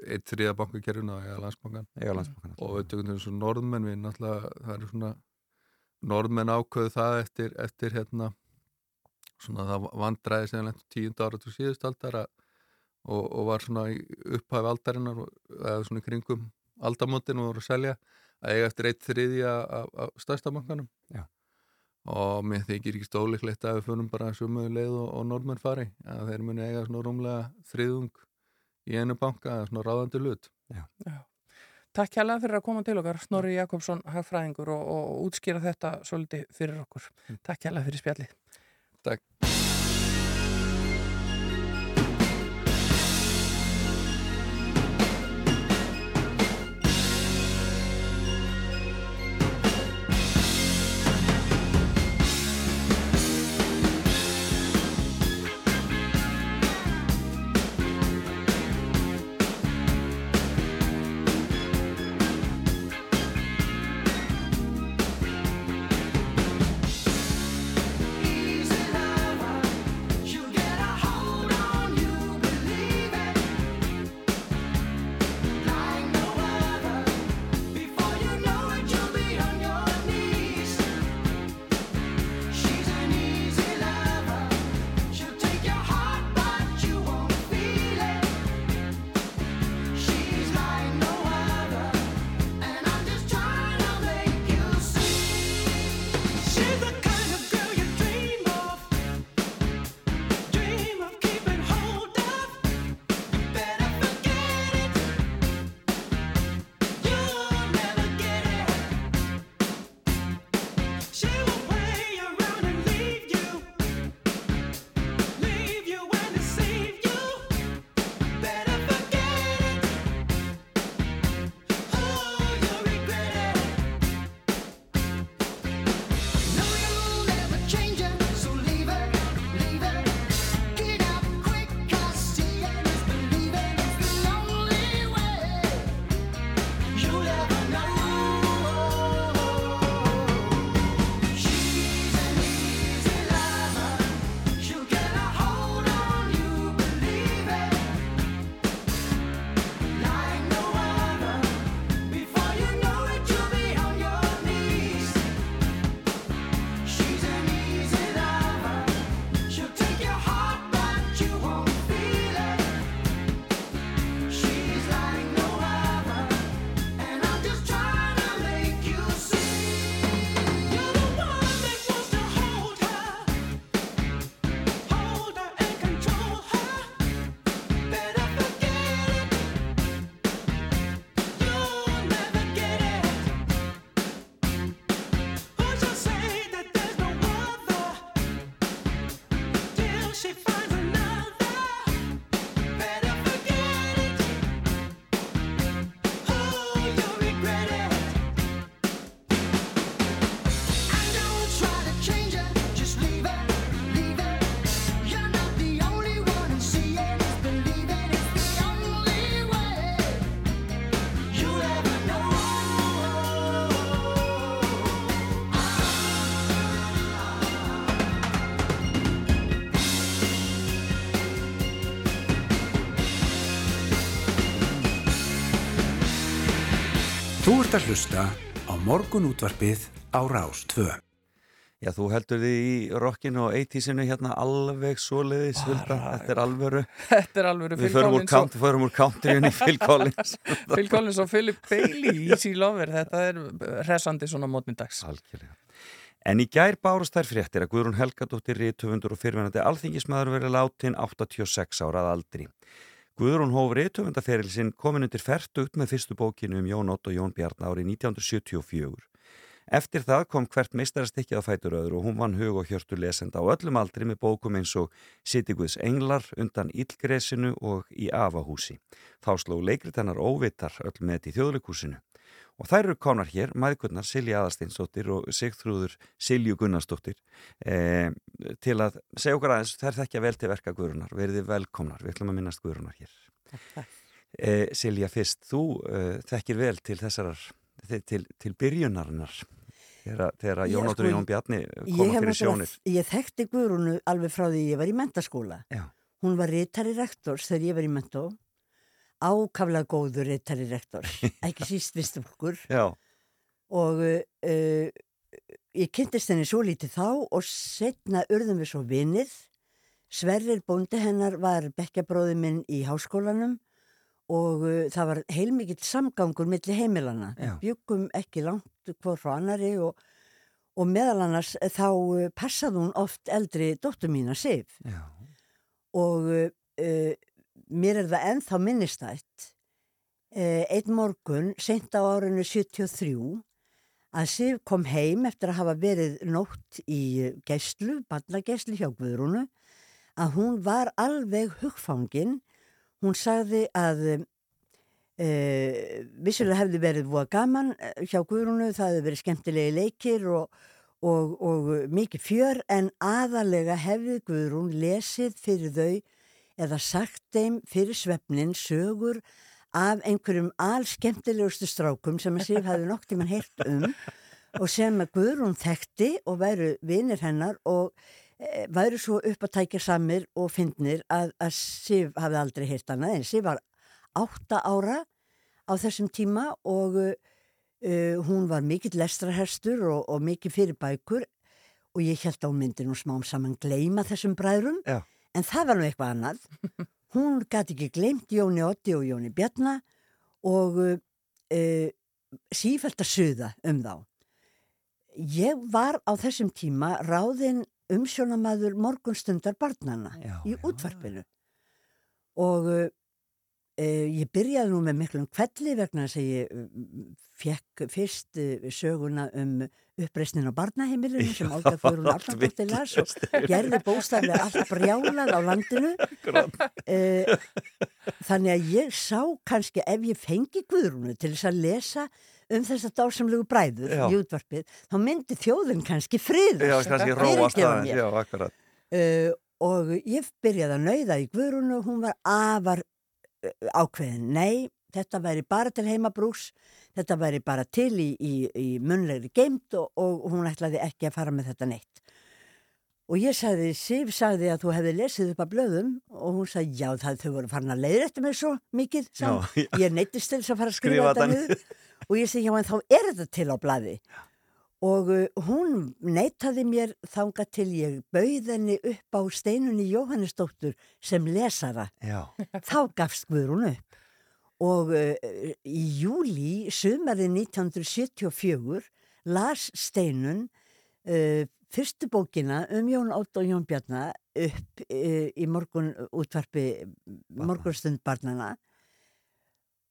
eitt þriða bankakerfuna og eiga landsbankan eiga landsbankan og við tökum þessu norðmenn við náttúrulega, það eru svona norðmenn ákveðu það eftir, eftir hérna svona það vandræði sem tíund ára til síðust aldar að, og, og var svona í upphæfi aldarinnar og- eða svona í kringum aldamótin og voru að selja að eiga eftir eitt þriðja af, af stærsta bankanum Já. og mér þykir ekki stóliklegt að við fyrir bara sömuðu leið og, og norðmenn fari að þeir muni eiga svona rúmlega þriðung í einu banka eða svona ráðandi hlut Takk hérlega fyrir að koma til okkar, Snorri Jakobsson, hagfræðingur og, og útskýra þetta svolítið fyrir okkur. Takk hérlega fyrir spjallið. Takk. Ert að hlusta á morgunútvarpið á Rás 2. Já, þú heldur því í rockinu og 80-sinu hérna alveg svoleiðis, Hulda, þetta er alvöru. Þetta er alveg Við förum úr, count, förum úr countryinu í Phil Collins. Phil Collins og Philip Bailey Easy Lover, þetta er hressandi svona mótnindags. Algjörlega. En í gær bárust þær fréttir að Guðrún Helgadóttir Rítufundur og fyrirvenandi alþingismæður verið látin 86 árað aldri. Guðrún hóf Rítufundaferil sinn komin undir færtugt með fyrstu bókinu um Jón Ott og Jón Bjarn árið 1974. Eftir það kom hvert meistarastikki að fætur öðru og hún vann hug og hjörtu lesenda á öllum aldri með bókum eins og Sitiguðs Englar undan Ílgresinu og í Afahúsi. Þá sló leikrit hennar óvitar öll með í þjóðleikúsinu og þær eru konar hér, maðurkunnar Silja Aðarsteinsdóttir og Sigþrúður Silju Gunnarsdóttir eh, til að segja okkur aðeins, þær þekkja vel til verka Guðrunar, verið velkomnar, við ætlum að minnast Guðrunar hér. Eh, Silja fyrst, þú eh, þekkir vel til þessarar, til, til, til byrjunarinnar þegar, Jónóttur sko, Jón Bjarni koma fyrir sjónir. Ég þekkti Guðrúnu alveg frá því ég var í mentaskóla. Já. Hún var reytari rektors þegar ég var í mentó. Ákaflega góður reytari rektors. Ekki síst vistfólkur. Já, Og uh, ég kynntist henni svo lítið þá og setna urðum við svo vinnið. Sverrir bóndi hennar var bekkjabróði minn í háskólanum og uh, það var heilmikill samgangur milli heimilana. Já. Byggum ekki langt hvort frá annari og, og meðal annars þá passaði hún oft eldri dóttur mína Sif já, og uh, mér er það ennþá minnistætt uh, einn morgun sent á árinu 73 að Sif kom heim eftir að hafa verið nótt í geislu, barnageislu hjá Guðrúnu að hún var alveg hugfangin. Hún sagði að uh, vissulega hefði verið voða gaman eh, hjá Guðrúnu, það hefði verið skemmtilegi leikir og, og, og mikið fjör en aðalega hefði Guðrún lesið fyrir þau eða sagt þeim fyrir svefnin sögur af einhverjum allskemmtilegustu strákum sem að Sif hefði nokt í mann heyrt um og sem að Guðrún þekkti og væru vinir hennar og e, væru svo upp að tækja samir og fyndnir að, að Sif hafði aldrei heyrt annað en Sif var átta ára á þessum tíma og uh, hún var mikill lestrarherstur og, og mikill fyrir bækur og ég held á myndinu smám saman gleyma þessum bræðrum Já. En það var nú eitthvað annað. Hún gæti ekki gleymt Jóni Otti og Jóni Bjarna og uh, uh, sífælt að suða um þá. Ég var á þessum tíma ráðinn umsjónamaður morgunstundar barnana Já, í já. útvarpinu. Og uh, uh, ég byrjaði nú með miklum kvelli vegna þess að ég fekk fyrst uh, söguna um uppreisnin á barnaheimilinu sem Olga Þurun Allandóttir las og gerði bóstaflega allt brjálað á landinu uh, þannig að ég sá kannski ef ég fengi Guðrúnu til þess að lesa um þess að dásamlegu bræður Já. í útvarpið, þá myndi þjóðin kannski friðast. já, kannski róast aðeins, já, akkurat. Uh, og ég byrjaði að nauða í Guðrúnu og hún var afar ákveðin. Nei, þetta væri bara til heimabrús, þetta væri bara til í, í, í munlegri geimt og, og hún ætlaði ekki að fara með þetta neitt. Og ég sagði, Sif sagði að þú hefði lesið upp að blöðum og hún sagði, já, það þau voru farin að leiðir eftir mig svo mikið. Já, já. Ég neittist til þess að fara að skrifa, Skrifa þetta niður. Og ég segi, já, en þá er þetta til á blaði. Og uh, hún neytaði mér þanga til ég bauð henni upp á steinunni Jóhannesdóttur sem lesara. Já, Þá gafst Guðrún upp. Og uh, í júli, sumarið 1974, las steinun uh, fyrstu bókina um Jón Ótt og Jón Bjarnar upp uh, í morgun útvarpi morgunstund barnana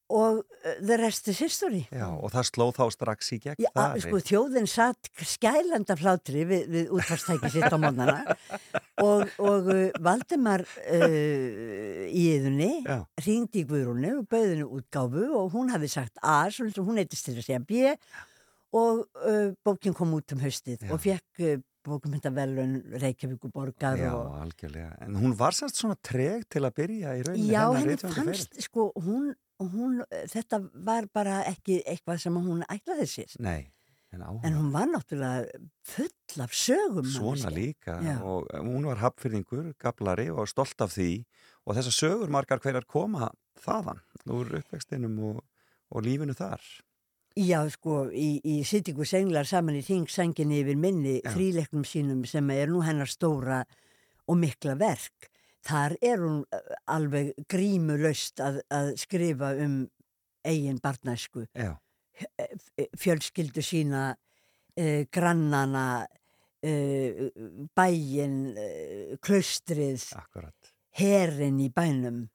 og uh, the rest is history. já, og það sló þá strax í gegn Já, sko, þjóðin satt skælanda flátri við, við útvarstæki sitt á mónana og, og uh, Valdimar uh, í yðunni ringdi í Guðrúnu og bauðinu útgáfu og hún hafi sagt A, hún eitist til að segja B og uh, bókin kom út um haustið Já. og fekk uh, bókumyndavelun Reykjavíkuborgar Já, og algjörlega. En hún var sannst svona treg til að byrja í rauninni Já, henni fannst, sko, hún, hún, þetta var bara ekki eitthvað sem hún ætlaði sér. Nei, en á En hún var náttúrulega full af sögum. svona manneskja. líka Já. og hún var hapfyrðingur, gablari og stolt af því og þessar sögur margar hverjar koma þaðan úr uppvextinum og, og lífinu þar. Já, sko, í, í sittingu senglar saman í þingsænginni yfir minni Já. fríleiknum sínum sem er nú hennar stóra og mikla verk. Þar er hún eh, alveg grímulaust að, að skrifa um eigin barnæsku. Já, fjölskyldu sína, uh, grannana, uh, bæin, uh, klaustrið, herin í bænum.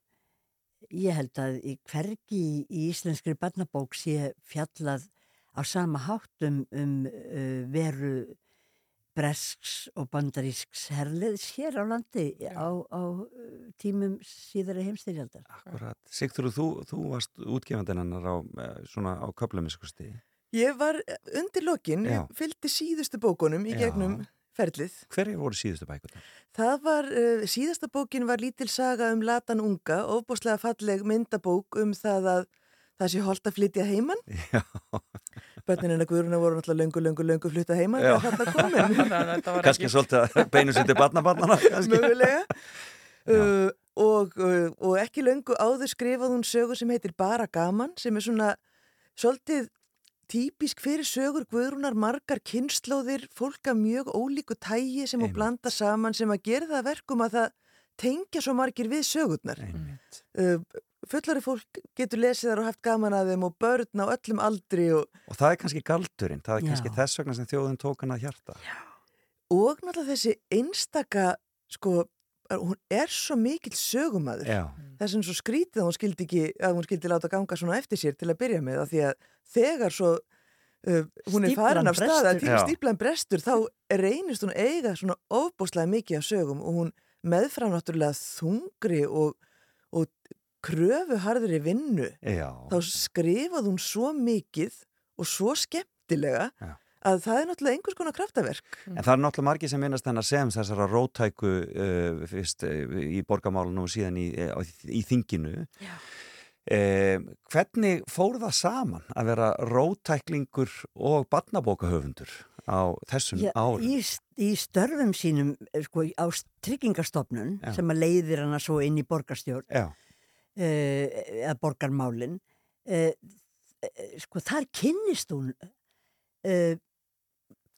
Ég held að í hvergi í, íslenskri barnabók sé fjallað á sama hátt um, um uh, veru bresks og bandarísks herliðs hér á landi á, á uh, tímum síðara heimstyrjaldar. Akkurat. Sigþóru, þú, þú varst útgefandinn hennar á, eh, svona á köflumiskusti. Ég var undir lokin, Já. ég fylgdi síðustu bókunum í Já. gegnum ferlið. Hverjir voru síðustu bækurnar? Það var, uh, síðasta bókin var lítil saga um Latan unga, ofbúslega falleg myndabók um það að það sé holdt að flytja heiman. Já. Bönnin hennar Guðruna voru náttúrulega löngu, löngu, löngu flytta heiman. Já. Það þarna komin. Þetta var Kanski svolítið að beinu sér til barnabarnana. Mögulega. Uh, og, uh, og ekki löngu áður skrifað hún sögu sem heitir Bara gaman, sem er svona svolítið típisk fyrir sögur Guðrúnar margar kynnslóðir, fólk af mjög ólíku tægi sem hún blanda saman sem að gera það að verkum að það tengja svo margir við sögurnar. Uh, fullari fólk getur lesið þar og haft gaman að þeim og börn á öllum aldri og, Og það er kannski galdurinn, það er Já. kannski þess vegna sem þjóðin tók hann að hjarta. og náttúrulega þessi einstaka, sko, hún er svo mikill sögumadur. Já. Það er sem svo skrítið að hún skildi ekki, að hún skildi láta ganga svona eftir sér til að byrja með af því að þegar svo uh, hún er farin af stað að brestur. tíma Já. stíplan brestur þá reynist hún eiga svona ofbúslega mikið af sögum og hún meðfram náttúrulega þungri og, og kröfuharðri vinnu Já. þá skrifað hún svo mikið og svo skemmtilega Já. að það er náttúrulega einhvers konar kraftaverk. En það er náttúrulega margir sem minnast hennar sem þessara rótæku uh, fyrst uh, í borgamálunum og síðan í, uh, í þinginu. Uh, hvernig fór það saman að vera rótæklingur og barnabókahöfundur á þessum Já, árum? í, í störfum sínum eh, sko, á tryggingastofnun Já. sem að leiðir hana svo inn í borgarstjórn uh, eða borgarmálin uh, sko þar kynnist hún uh,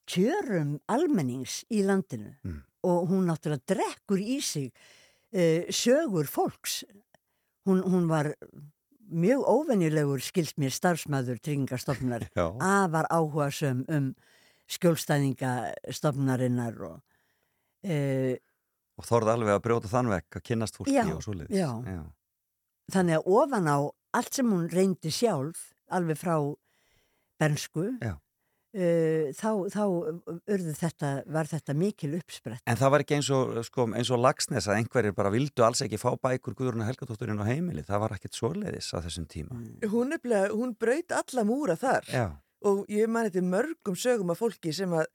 kjörum almennings í landinu Mm. og hún náttúrulega drekkur í sig uh, sögur fólks hún, hún var mjög óvenjulegur skilst mér starfsmæður tryggingastofnunar já. afar áhugasum um skjólstæðingastofnarinnar og uh, Og þorði alveg að brjóta þann vekk að kynnast fólki Já, og svoleiðis. já. þannig að ofan á allt sem hún reyndi sjálf alveg frá bernsku Já. Uh, þá, þá urðu þetta, var þetta mikil uppsprett En það var ekki eins og, sko, eins og lagsnes að einhverjir bara vildu alls ekki fá bækur Guðruna Helgadótturinn á heimili. Það var ekkit svoleiðis á þessum tíma. Hún, nefnilega, hún braut alla múra þar. Já, og ég man þetta mörgum sögum af fólki sem að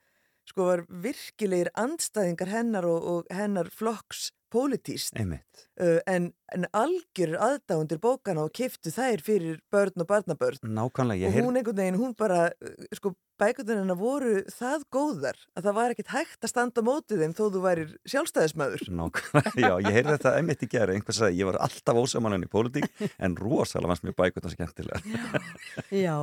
sko var virkilegir andstæðingar hennar og, og hennar flokks pólitíst uh, en, en algjör aðdáundir bókana og kiftu þær fyrir börn og barnabörn. Nákvæmlega, ég og heyrði... hún einhvern veginn, hún bara uh, sko bækundin hennar voru það góðar að það var ekkit hægt að standa mótið þeim þó þú værir sjálfstæðismæður Nákvæmlega, já, ég heyrði þetta einmitt í gerð, einhvers að ég var alltaf ósamann í pólitík en rosalega fannst mér bækuna skemmtilega. Já,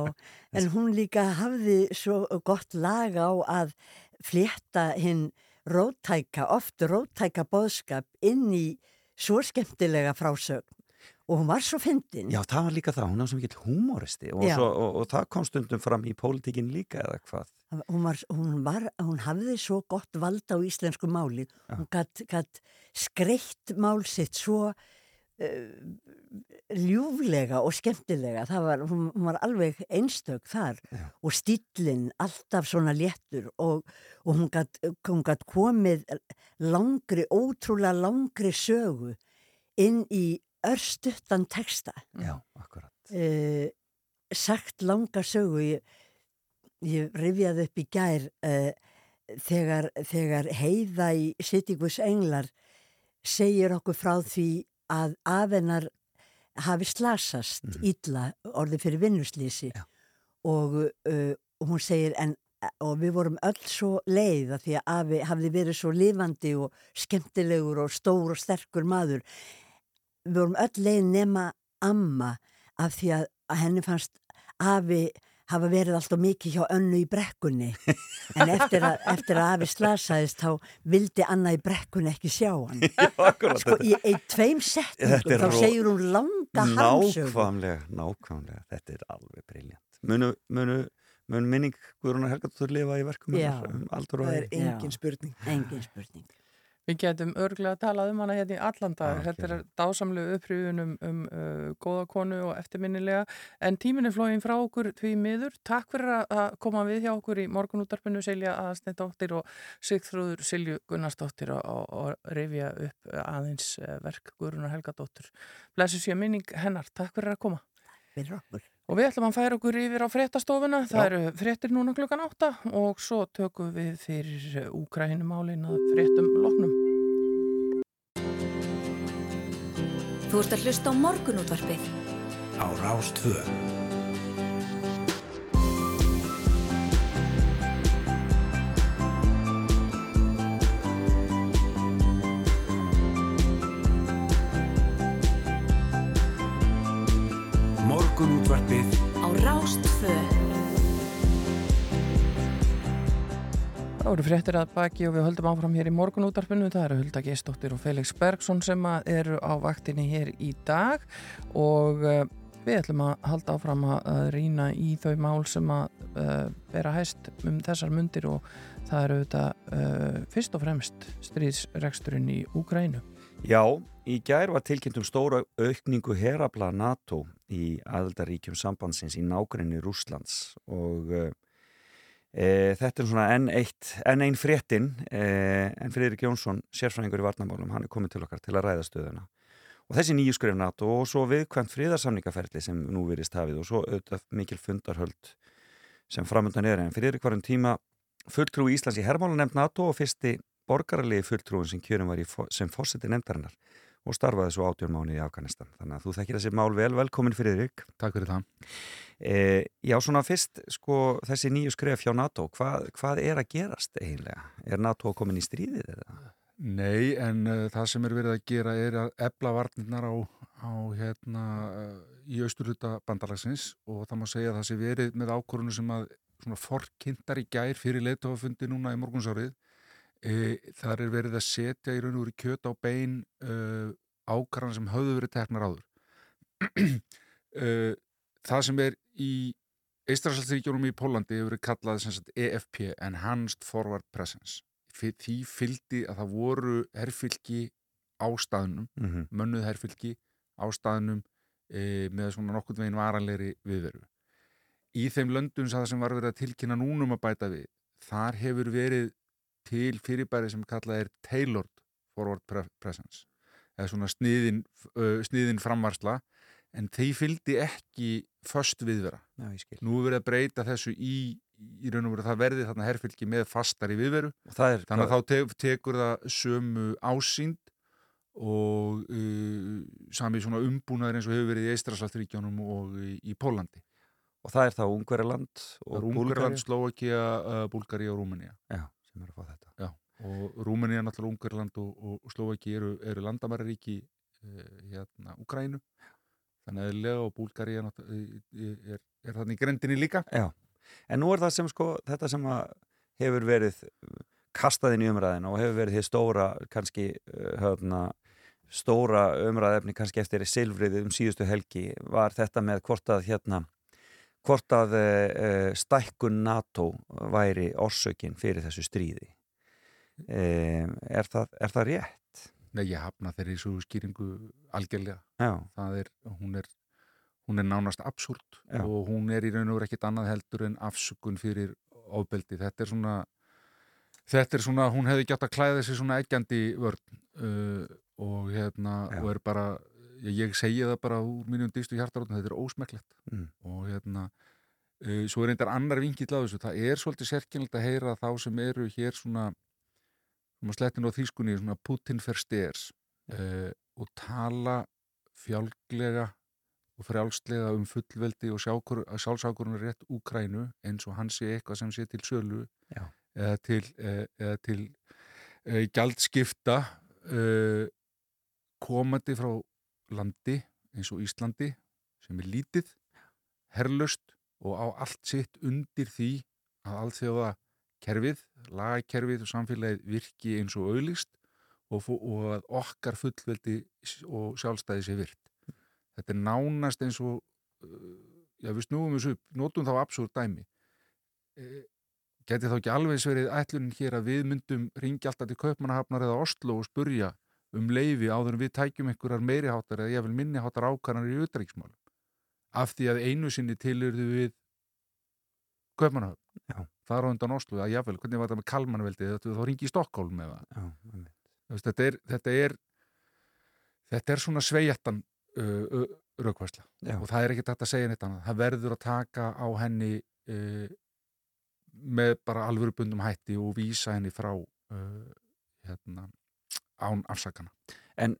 en hún líka hafði svo gott lag á að flétta hinn rótæka, oft rótæka boðskap inn í svo skemmtilega frásögn og hún var svo fyndin. Já, það var líka það, hún var svo mikill humoristi og, Já. svo, og, og það kom stundum fram í pólitíkin líka eða hvað. Hún, var, hún, var, hún hafði svo gott vald á íslensku máli. Hún gatt, gatt skreitt mál sitt svo ljúflega og skemmtilega. Það Var, hún, var alveg einstök þar Já. og stíllinn alltaf svona léttur og, og hún gatt komið langri, ótrúlega langri sögu inn í örstuttan texta. Já, akkurat. Uh, sagt langa sögu ég, ég rifjaði upp í gær uh, þegar, þegar heiða í Sittingus Englar segir okkur frá því að afennar hafi slasast illa orðið fyrir vinnuslýsi og, uh, og hún segir en og við vorum öll svo leið að því að afi hafði verið svo lifandi og skemmtilegur og stór og sterkur maður. Við vorum öll leið nema amma af því að henni fannst afi hafa verið alltaf mikið hjá önnu í brekkunni. En eftir að, eftir að afi slasaðist þá vildi Anna í brekkunni ekki sjá hann. Sko í ein tveim Þetta er þá segir hún langa harmsögu Nákvæmlega, nákvæmlega, þetta er alveg briljant. Munu, munu, munu minning Guðrúnar Helgadóttur lifa í verkum Já. um og það er engin spurning engin spurning Við getum örglega að tala um hana hérna í allan dag. Já, Þetta er dásamlegu upprýðun um, um uh, góða konu og eftirminnilega. En tíminn er flóin frá okkur því miður. Takk fyrir að- koma við hjá okkur í morgunútarpinu Silja Aðstendóttir og Sigþrúður Silju Gunnarsdóttir og, og, og rifja upp aðeins eh, verk Guðrunar Helgadóttir. Blessu sér minning hennar. Takk fyrir að koma. Fyrir okkur. Og við ætlum að færa okkur yfir á fréttastofuna. Það Já. eru fréttir núna klukkan átta og svo tökum við fyrir Úkrænumálin að fréttum loknum. Þú ert að hlusta á morgunútvarpið. Á Rástvö. Morgunútvarpið Á Rástfö. Það voru fréttir að baki og við höldum áfram hér í morgunútarpinu. Það eru Hulda Geistóttir og Felix Bergson sem að eru á vaktinni hér í dag og uh, við ætlum að halda áfram að, rýna í þau mál sem að vera hæst um þessar mundir og það eru þetta uh, fyrst og fremst stríðsreksturinn í Úgrænu. Já, í gær var tilkynnt um stóra aukningu herabla NATO í aðaldaríkjum sambandsins í nágrinni Rúslands og e, þetta er svona enn enn einn fréttin e, en Friðrik Jónsson, sérfræðingur í varnamálum, hann er komið til okkar til að ræða stöðuna. Og þessi nýju skrif NATO og svo viðkvæmt friðarsamningaferli sem nú virðist hafið og svo auðvitað mikil fundarhöld sem framöndan er. En Friðrik var um tíma fulltrú Íslands í hermálanemnd NATO og fyrsti borgaralegi fulltrúin sem kjörum var í, sem fórseti nefndarinnar og starfaði svo átjón mánuði í Afganistan. Þannig að þú þekkir þessi mál vel, velkomin Friðrik. Takk fyrir það. E, já, svona fyrst, sko, þessi nýju skref hjá NATO, hvað, hvað er að gerast eiginlega? Er NATO komin í stríðið eða? Nei, en uh, það sem er verið að gera er að ebla varnirnar á, á hérna uh, í austurhuta bandalagsins og það má segja að það sé verið með ákvörunu sem að svona forkynntar í gær fyrir leitofafundi núna í morgunsárið. E, þar er verið að setja í raun og veru kjöt á bein uh, ákvarðan sem höfðu verið teknar áður. uh, það sem er í Eistrasaldsríkjónum í Pólandi hefur verið kallað sem sagt, EFP, Enhanced Forward Presence. Því fylgdi að það voru herfylgi á staðnum, Mm -hmm. mönnuð herfylgi á staðnum e, með svona nokkurn veginn varanlegri viðveru. Í þeim löndum sem var verið að tilkynna núnum að bæta við, þar hefur verið til fyrirbæri sem kallað er Tailored Forward Pre Presence eða svona sniðin, uh, sniðin framvarsla en þeir fylgdi ekki föst viðvera. Já. Nú er verið að breyta þessu í, í raun og veru það verði þarna herfylgi með fastari viðveru Og það er, þannig að þá te tekur það sömu ásýnd og uh, sami svona umbúnaður eins og hefur verið í Eistrasaltríkjónum og í, í Pólandi. og það er þá Ungverjaland Og Ungarland, Búlgaría? Slóakia, Búlgaria og Rúmenía. Já, er að fá þetta. Já, og Rúmenía, náttúrulega Ungarland og, og Slóakia eru, eru landamæraríki uh, hérna Úkrænu. Þannig að lega og náttúrulega er, er þannig í grendinni líka. Já, en nú er það sem sko, þetta sem hefur verið kastað inn í umræðina og hefur verið því stóra, kannski, höfna, stóra umræðefni kannski eftir silfrið um síðustu helgi var þetta með hvort að hérna, hvort að uh, stækkun NATO væri orsökin fyrir þessu stríði. Er, það, er það rétt? Nei, ég hafna þeirri svo skýringu algjörlega. Já, Það er, hún er, hún er nánast absúrt og hún er í raun og veru ekkit annað heldur en afsökun fyrir ofbeldi. Þetta er svona, þetta er svona, hún hefði gætt að klæða sig svona eggjandi vörn uh, og hérna, og er bara, ég, segi það bara úr mínum dýstu hjartaróttum, þetta er ósmekklegt Mm. og hérna, uh, svo er einnig annar vinkill á þessu, það er svolítið sérkynlegt að heyra þá sem eru hér svona, svona slettin á þýskunni, svona Putin versters uh, og tala fjálglega og frjálslega um fullveldi og sjálfsákurinn rétt Úkrænu eins og hann sé eitthvað sem sé til sölu Já. eða til, eh, eða til e, gjaldskipta e, komandi frá landi eins og Íslandi sem er lítið, herlust og á allt sitt undir því að alþjóða kerfið, lagakerfið og samfélagið virki eins og auðlist og, og að okkar fullveldi og sjálfstæði sé virt. Þetta er nánast eins og, uh, já við snúum þessu upp, notum þá absúrt dæmi. Eh, geti þá ekki alveg eins verið ætlunin hér að við myndum ringja alltaf til Kaupmannahafnar eða Oslo og spurja um leifi áður en við tækjum einhverjar meiri háttar eða ég vil minni háttar ákvarðanir í utræksmálum af því að einu sinni tilurðu við Kaupmannahafn Já. þar á undan Oslo, að jáfnvel, hvernig var þetta með Kalmanveldi þetta þá ringi í Stokkólm eða? Þetta, er, þetta er þetta er svona sveigjartan uh, uh, raukvæsla Já. og það er ekki þetta að segja neitt annað. Það verður að taka á henni uh, með bara alvöru bundum hætti og vísa henni frá uh, hérna, án afsakana En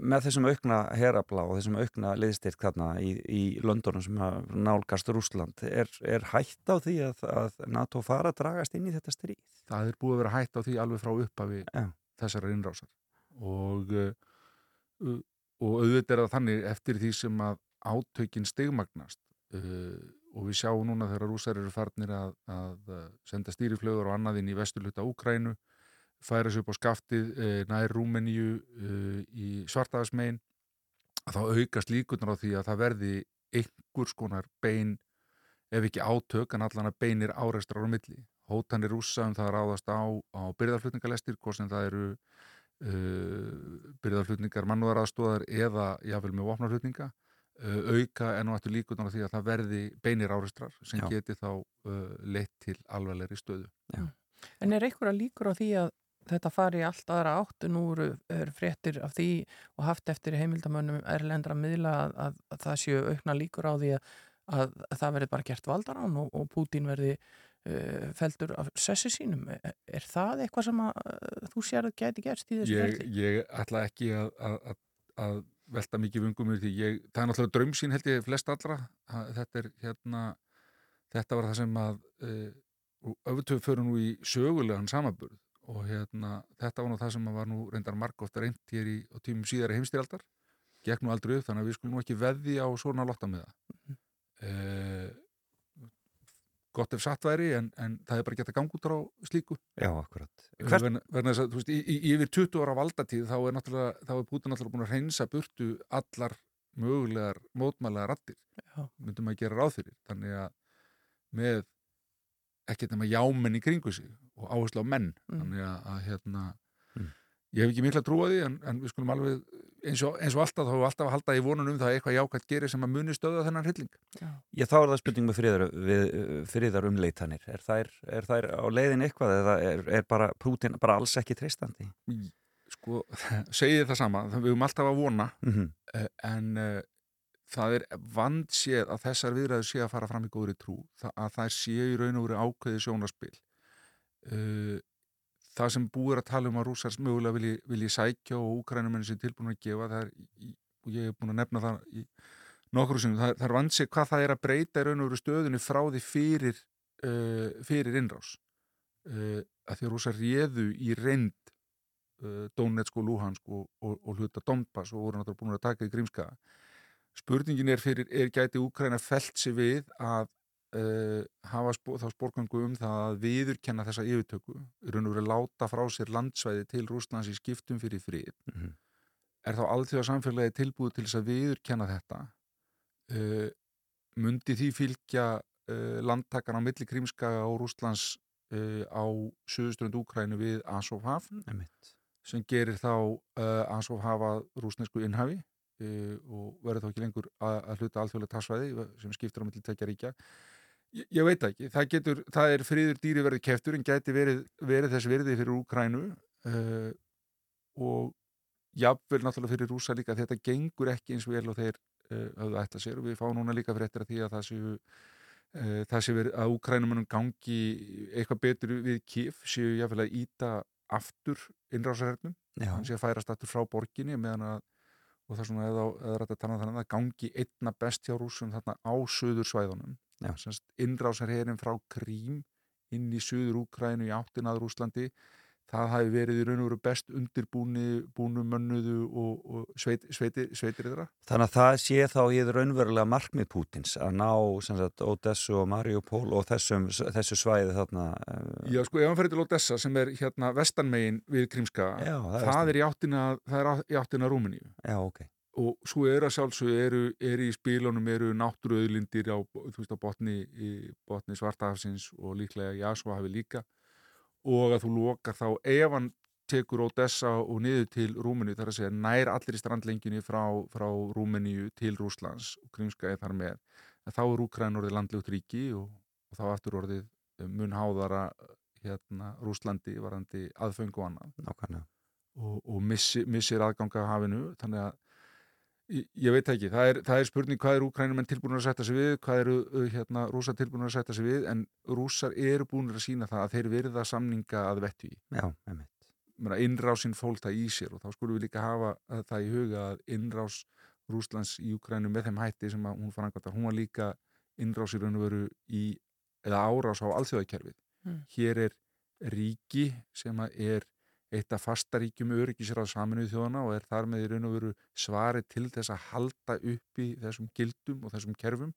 með þessum aukna herabla og þessum aukna liðstyrk þarna í, í Londonum sem nálgast Rússland, er, er hætt á því að, að NATO fara að dragast inn í þetta stríð? það er búið að vera hætt á því alveg frá upphafi Já. þessara innrásar og, uh, og auðvitað er það þannig eftir því sem að átökin stigmagnast uh, og við sjáum núna þegar rúsar eru farnir að, að senda stýriflögur og annað inn í vesturluta Úkrænu færa sig upp á skaftið uh, nær Rúmeníu uh, í svartaðasmein að þá aukast líkunar á því að það verði einhvers konar bein ef ekki átök en allan að beinir áreistrar á milli. Hótanir rússa um það að ráðast á, á byrðarflutningalestir, hvort sem það eru uh, byrðarflutningar mannúðaraðstóðar eða jáfnvel með vopnarflutninga, uh, auka en nú ættu líkunar á því að það verði beinir áreistrar sem Já. geti þá uh, leitt til alvarlegri stöðu. En er einhverja líkur á því að þetta fari allt aðra áttu nú eru, fréttir af því og haft eftir heimildamönnum erlendra miðla að, að, að það séu aukna líkur á því að, að, að það verði bara gert valdarán og, og Pútín verði uh, feldur af sessi sínum. Er, er það eitthvað sem að þú sér að geti gerst í þessu Ég, ferli? ég ætla ekki að, að, að, að velta mikið vungum því ég, það er náttúrulega draumsýn held ég flest allra. Þetta er hérna, þetta var það sem að uh, öfutöfu fyrir nú í sögulegan samaburð og hérna, þetta var nú það sem var nú reyndar margótt reynd hér í tímum síðara heimstyraldar gekk nú aldrei upp þannig að við skulum nú ekki veði á svona lotta með það. Uh, gott ef satt væri en, en það er bara gett að ganga út á slíku. Já, akkurat. Hvert... Verna, verna að, veist, í, í, í yfir 20 ára valdatíð þá er er Putin náttúrulega búin að reynsa burtu allar mögulegar mótmælega rattir myndum að gera ráð fyrir. Þannig að með ekkert nema jámenn í kringu sig og áherslu á menn Mm. þannig að, að hérna Mm. ég hef ekki mikla trú á því en, en við skulum alveg eins og, eins og alltaf þá hefur alltaf að halda í vonun um það að eitthvað jákvæmt gerir sem að muni stöða þennan hrylling Já, þá er það spurning með friðar, við, friðar umleitanir. Er þær, er þær á leiðin eitthvað eða er, er bara Putin bara alls ekki treystandi? sko, segið það sama við höfum alltaf að vona Mm Eh, en uh, það er vandséð að þessar viðræður sé að fara fram í góðri trú það, að það sé í raun og veru ákveði sjónaspil uh, það sem búið er að tala um að rússars mögulega vilji, vilji sækja og úkrænumenn sem tilbúin að gefa það er, og ég hef búin að nefna það í nokkru sinni, það, það er vandséð hvað það er að breyta í raun og veru stöðunni frá því fyrir, uh, fyrir innrás. Uh, að því að rússar réðu í reynd uh, Donetsk og Luhansk og, og, og hluta Donbass og voru náttúrulega búin að taka í Grímska spurningin er fyrir, er gæti Úkraina felt sig við að uh, hafa spó, þá spórgangu um það að viðurkenna þessa yfirtöku raun og veru láta frá sér landsvæði til Rússlands í skiptum fyrir frið Mhm. er þá alþjóða samfélagi tilbúið til þess að viðurkenna þetta uh, mundi því fylgja uh, landtakan á milli Krímskaga og Rússlands uh, á suðuströnd Úkrænu við Einmitt. sem gerir þá uh, Azov hafa rúsnesku innhafi uh, og verður þá ekki lengur að, að hluta alþjóðlega tassvæði sem skiptir á milli tekja ríkja. Ég, ég veit ekki, það, getur, það er friður dýri verið keftur en gæti verið, verið þess verði fyrir Úkrænu uh, og jafnvel náttúrulega fyrir rúsa líka þetta gengur ekki eins vel og þeir uh, höfðu ætla sér. Og við fáum núna líka fyrir eftir að því að það séu uh, það sé verið að Úkrænumunum gangi eitthvað betur við kif séu jafnvel að íta aftur innrásarhernum, hann sé að færast aftur frá borginni meðan að og það er svona eða, eða rætt að tala um þannig að það gangi einna best hjá rússum þarna á söður svæðunum Já. innrásarherin frá Krím inn í söður Úkrænu í áttin að Rúslandi það hafi verið í raun og veru best undirbúni búnu mönnuðu og, og sveit, sveitir, sveitir þeirra Þannig að það sé þá í raunverulega markmið Pútins að ná sagt, Odessu og Mariupol og þessum, þessu svæði þarna uh, Já, sko, ef hann fyrir til Odessa sem er hérna vestanmegin við Krímska Já, það það, er í áttina, það er á- í áttina Rúmeníu. Já, ok. Og svo er að sjálfsög eru, eru í spílunum eru náttúruauðlindir á, á botni, botni svartahafsins og líklega Jasua hafi líka og að þú lokar þá ef hann tekur Odessa og niður til Rúmeníu þar að segja nær allir í strandlengjunni frá, frá Rúmeníu til Rúslands og Krímskaði þar með að þá er Úkræn orðið landljótt ríki og, og þá aftur orðið mun háðara hérna Rúslandi varandi aðföng og annað. Og, og missi, missir aðganga af hafinu þannig að ég, ég veit ekki, það er, það er spurning hvað er Úkrænumenn tilbúin að setja sig við, hvað eru uh, hérna, rússar tilbúin að setja sig við en rússar eru búin að sína það að þeir verða samninga að vettu í Já, einmitt. innrásinn fólta í sér og þá skulum við líka hafa uh, það í huga að innrás Rúslands í Úkrænu með þeim hætti sem að hún framkvæmta, hún var líka innrás í raun og veru í eða árás á alþjóðakerfið Mm. hér er ríki sem að er eitt af fastaríkjum öryggisráð saminuð þjóðana og er þar með í raun og veru svari til þess að halda upp í þessum gildum og þessum kerfum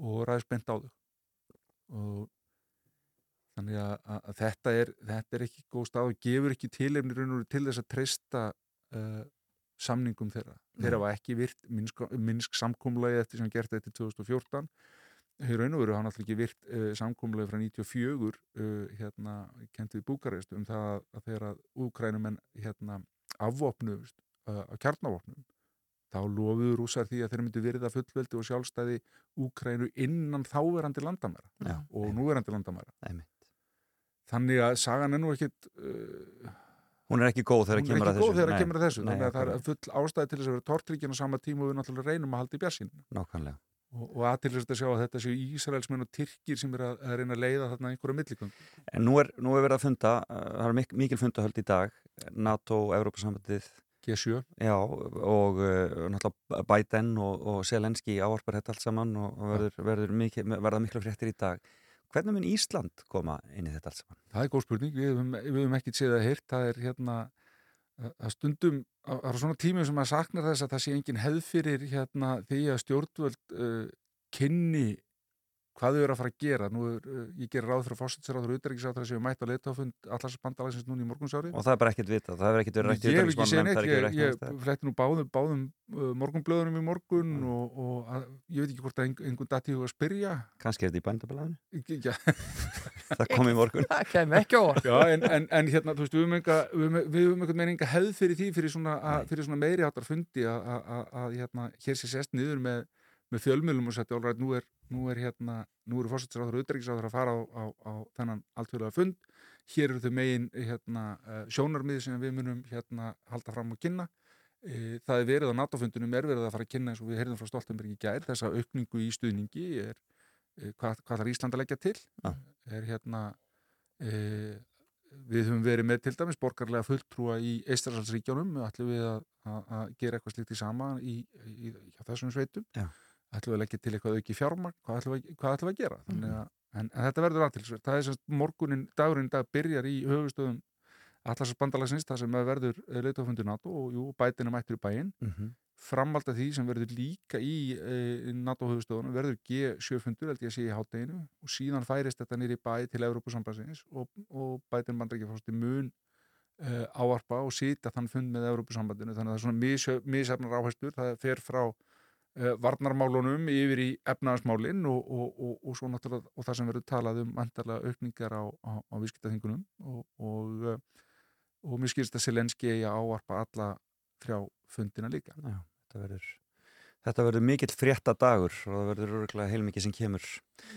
og ræðist bent á þau. Og þannig að, að, þetta, er, þetta er ekki góð stað og gefur ekki tilefni raun og veru til þess að treysta uh, samningum þeirra. Þeirra var ekki virt minnsk, minnsk samkomlagi eftir sem gert þetta í 2014 í raun og veru hann alltaf ekki virt uh, samkomlega frá 94 uh, hérna, kent við Búkarest um það að, að þegar að úkrænumenn hérna, afvopnu uh, af kjarnavopnum þá lofuðu rúsar því að þeir myndu virða fullveldi og sjálfstæði Úkrænu innan þáverandi landamæra Já, og núverandi landamæra einmitt. þannig að sagan er nú ekkit Hún er ekki góð þegar kemur að þessu. Nei, kemur að þessu nei, þannig að það er full ástæði til þess að vera tortryggin á sama tíma og við náttúrulega reynum að halda í björnsinn Nákvæmlega. Og, og aðtilsast að sjá að þetta séu Ísraelsmenn og Tyrkir sem er að, að reyna að leiða þarna einhverja millikvöng En nú er, nú er verið að funda, uh, það er mik mikil fundahöld í dag, NATO, Evrópasambandið, G7 já, og uh, náttúrulega Biden og, og Selenski ávarpar þetta allt saman og, verður, verður mikil, verða miklu fréttir í dag. Hvernig mun Ísland koma inn í þetta allt saman? Það er góð spurning, við höfum, ekkert séð að heyrt, það er hérna að stundum, er svona tímum sem að saknar þess að það sé engin hefð fyrir hérna því að stjórnvöld uh, kynni hvað þau eru að fara að gera. Nú er, uh, ég ger ráð fyrir fósitsráður og utryggisáður sem við mætt á leitafund allars bandalagsins núna í morgunsárið. Og það er bara ekkert vitað, það hefur ekkert verið rætt í Ég er ekki ég, ég í fletti nú báðum, báðum uh, morgunblöðunum í morgun og, og að, ég veit ekki hvort að einhvern einhver dati að spyrja. Kannski er þetta í bændablaðinu? Já, Það kom í morgun. Það kemur ekki á orð. Já, en, en, en hérna, þú veist, við höfum einhvern veginn enga hefð fyrir því fyrir svona, að, fyrir svona meiri áttar fundi að, að, að, að hérna, hér sé sest niður með, með fjölmjölum og setja allrætt, nú er, nú er hérna, nú eru fórsættisráður og utrækisáður að fara á, á, á þennan alltfjölega fund, hér eru þau megin hérna, eh, sjónarmið sem við munum hérna halda fram og kynna. Eh, það er verið á NATO-fundunum er verið að fara að kynna eins og við heyrðum frá Stoltenberg í gær. Þessa aukningu í stuðningi er, eh, hvað, hvað þarf Ísland að leggja til? Já. er hérna e, við höfum verið með til dæmis borgarlega fulltrúa í Eistræsalsríkjónum ætlum við að, að, að gera eitthvað slíkt í sama í, í, í þessum sveitum? Já. Ætlum við að leggja til eitthvað auki fjármagn hvað ætlum við, hvað ætlum við að gera Þannig Mhm. að, en, en þetta verður aðtilsverð það er semst morgunin, dagurinn dag byrjar í höfustöðum Allarsbandalagsins, það sem verður leitafundur NATO og jú, bætina mættur í bæinn Mhm. framald af því sem verður líka í e, NATO-höfustöðunum verður G7-fundur, held ég að sé í hátteginu og síðan færist þetta nýri bæ til Evrópusambansins og, og bætin bandrækjafásti mun e, áarpa og sita þann fund með Evrópusambandinu þannig að það er svona mis, misefnar áherslur það fer frá varnarmálunum yfir í efnaðasmálin og, og, og, og svo náttúrulega og það sem verður talað um vantarlega aukningar á, á, á viðskiptaþingunum og, og, og mér skilst að Selenski eigi að áarpa alla þrjá fundina líka Já, þetta verður, þetta verður mikill frétta dagur og það verður örgulega heilmikið sem kemur,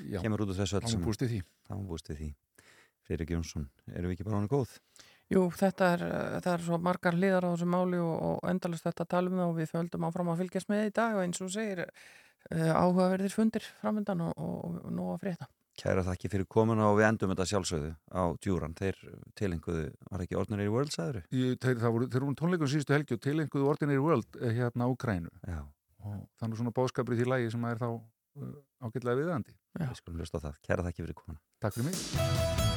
Já, kemur út af þessu öll þá má búast við því. Þá má búist við því. Friðrik Jónsson, erum við ekki bara hann góð? Jú, þetta er, eh, það er svo margar hliðar á þessu máli og, og endalast þetta að tala um það og við földum áfram að fylgjast með í dag og eins og segir uh, áhugaverðir fundir framöndan og, og, og nú að frétta. Kæra þakki fyrir komuna og við endum þetta sjálfsögðu á djúran. Þeir tilenguðu, var ekki Ordinary World, sagður? Í- Þeir, það voru, þeir voru tónleikum síðustu helgi og tilenguðu Ordinary World eh, hérna á Ukrænu Já, og þannig svona bóðskapur í því lægi sem er þá ágætlega viðandi. við skulum hlusta á það. Kæra þakki fyrir komuna. Takk fyrir mig.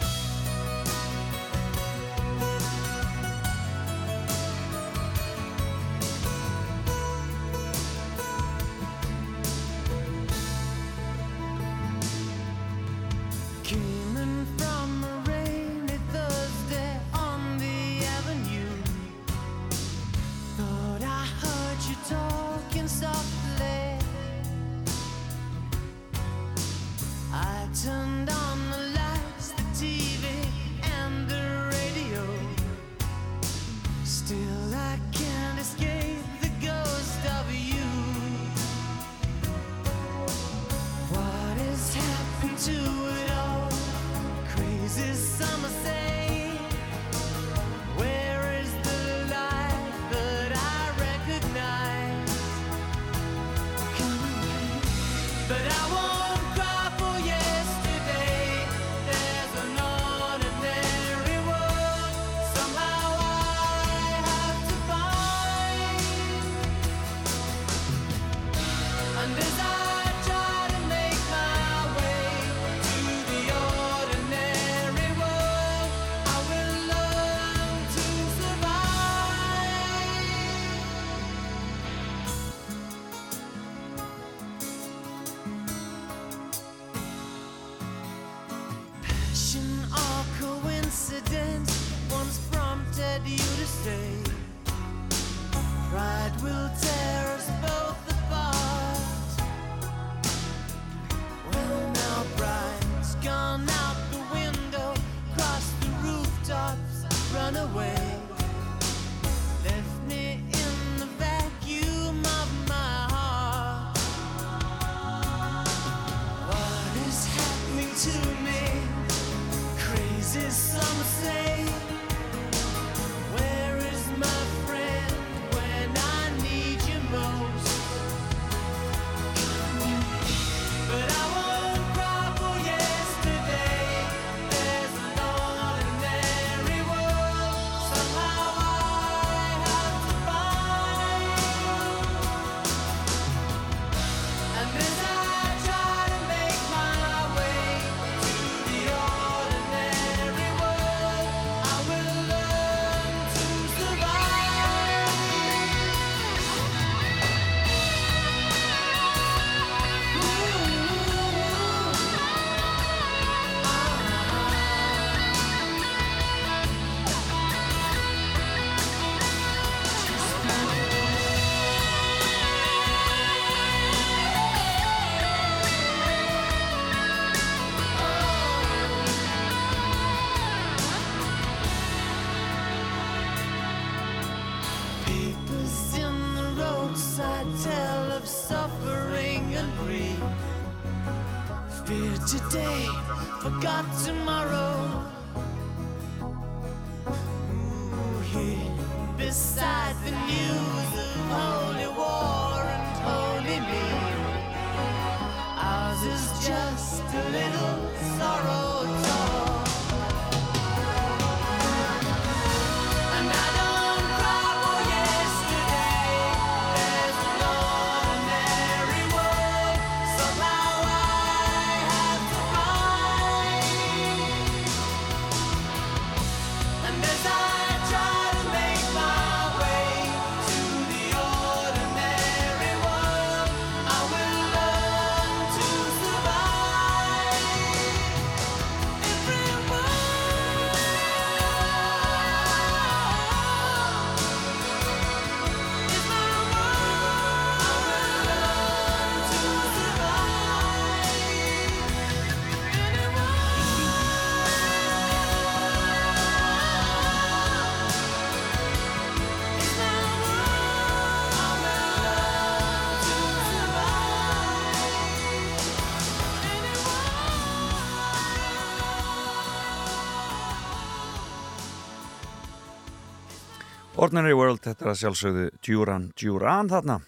Ordinary World, þetta er að sjálfsögðu Duran Duran þarna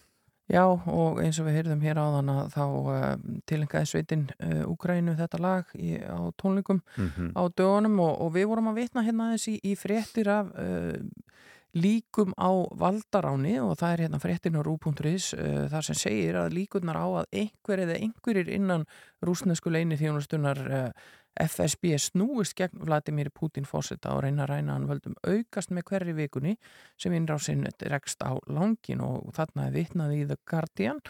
Já, og eins og við heyrðum hér áðan að þá uh, tilengaði sveitin uh, Úgrænu þetta lag í, á tónleikum Mhm. á dögunum og, og við vorum að vitna hérna aðeins í, í fréttir af uh, líkum á valdaráni og það er hérna fréttin á rú.is uh, þar sem segir að líkurnar á að einhver eða einhverjir innan rúsnesku leini þjónustunar uh, FSB snúist gegn Vladimir Putin fórseta og reyna að ræna hann völdum aukast með hverri vikunni sem innrásinn rekst á langin og þarna er vitnað í The Guardian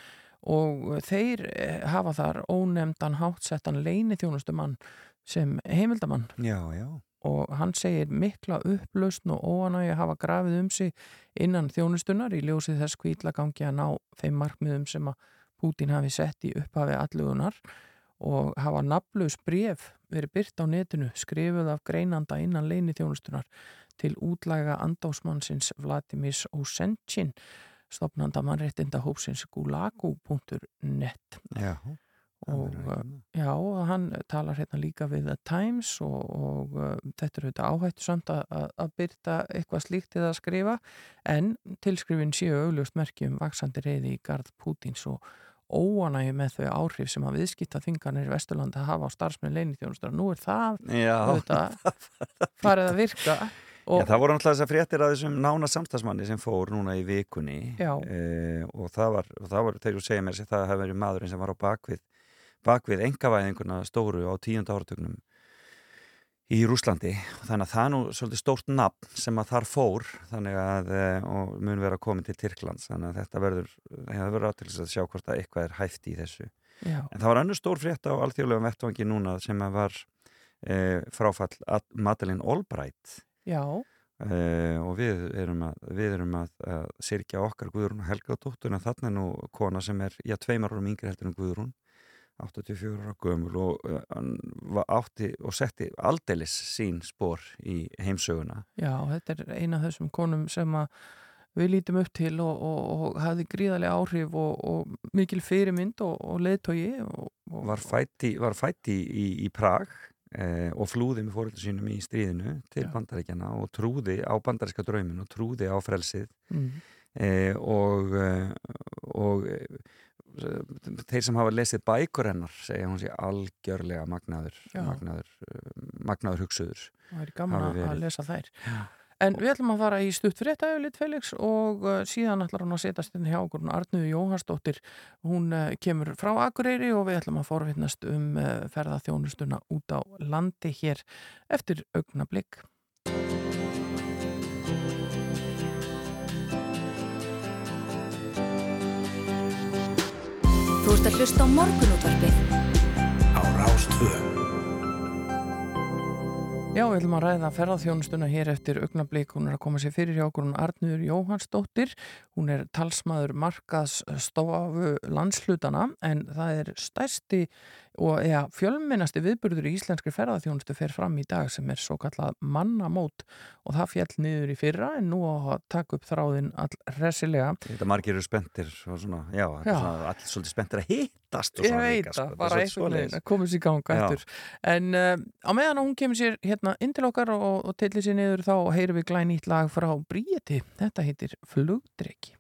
og þeir eh, hafa þar ónefndan hátsettan leini þjónustumann sem heimildamann Já, já. Og hann segir mikla upplausn og óanægi hafa grafið um sig innan þjónustunar í ljósið þess hvítla gangi að ná þeim markmiðum sem að Pútín hafi sett í upphafi allugunar og hafa nafnlaus bref verið byrt á netinu skrifuð af greinanda innan leini þjónustunar til útlæga andásmannsins Vladimirs Osenchin stopnanda mannréttinda hópsins gulagu.net Já, og já, og hann talar hérna líka við The Times og, og uh, þetta er auðvitað áhættu samt að, að, byrta eitthvað slíkt eða að skrifa en tilskrifin séu augljóst merki um vaksandi reyði í garð Pútins og óanægi með þau áhrif sem að viðskipta þinganir í Vesturlanda hafa á starfsmenn leinithjónustar. Nú er það auðvitað farið að virka Já, það voru náttúrulega þessar fréttir að þessum nána samstagsmanni sem fór núna í vikunni. Eh, og það var, og það var þegar þú segir mér að það hefði verið maðurinn sem var á bakvið bakvið engavæðinguna stóru á tíunda áratögnum í Rúslandi þannig að það er nú svolítið stórt nafn sem að þar fór þannig að, eh, og mun vera komin til Tyrklands. Þannig að þetta verður, það verður átil að sjá hvort að eitthvað er hæft í þessu. Já. en það var önnur stór frétt á alþjóðlega vettvangi núna sem að var eh, fráfall Ad- Madeleine Albright. Já, Uh, og við erum að, við erum að, að sirkja okkar Guðrún Helgadóttur en þarna er nú kona sem er já, tveimar árum yngri heldur en Guðrún 84 ára gömul og hann var átti og setti aldeilis sín spór í heimsöguna. Já, þetta er eina af þessum konum sem við lítum upp til og, og, og hafði gríðarlega áhrif og, og mikil fyrirmynd og, og leðtogi og, og var fætt í, var fætt í, í, Prag eh, og flúði með fóröldu sínum í stríðinu til Já. bandaríkjana og trúði á bandaríska draumin og trúði á frelsið. Mm, eh, og, eh, og eh, þeir sem hafa lesið bækur hennar segja hún sé algjörlega magnaður Já. magnaður, eh, magnaður hugsuður. Það er gaman að- lesa þær. En við ætlum að fara í stutt frétta auðvitað Felix og uh, síðan ætlar hún að setjast inn hjá okkur Arnúðu Jóhansdóttir hún kemur frá Akureyri og við ætlum að forvittnast um ferðaþjónustuna út á landi hér eftir augnablík Þú ert að hlusta á morgunútvarpið á Rástvö. Já, við ætlum að ræða ferðaþjónustuna hér eftir augnablík. Hún er að koma sér fyrir hjá okkur hún Arnur Jóhannsdóttir. Hún er talsmaður markaðstofu landslutana en það er stærsti og ja, fjölmennasti viðburður í íslenskri ferðaþjónustu fer fram í dag sem er svo kallað mannamót og það fjall niður í fyrra en nú á að taka upp þráðin all resilega. Þetta margir eru spenntir og svona, já, Já. svona allir svolítið spenntir að hittast Ég veit líka, það, sko. bara er einhvern svolítið veginn að komast í ganga eftir. En uh, á meðan hún kemur sér hérna inn til okkar og, og tillir sér niður þá heyrum við glænýtt lag frá Bríeti. Þetta heitir Flugdreki.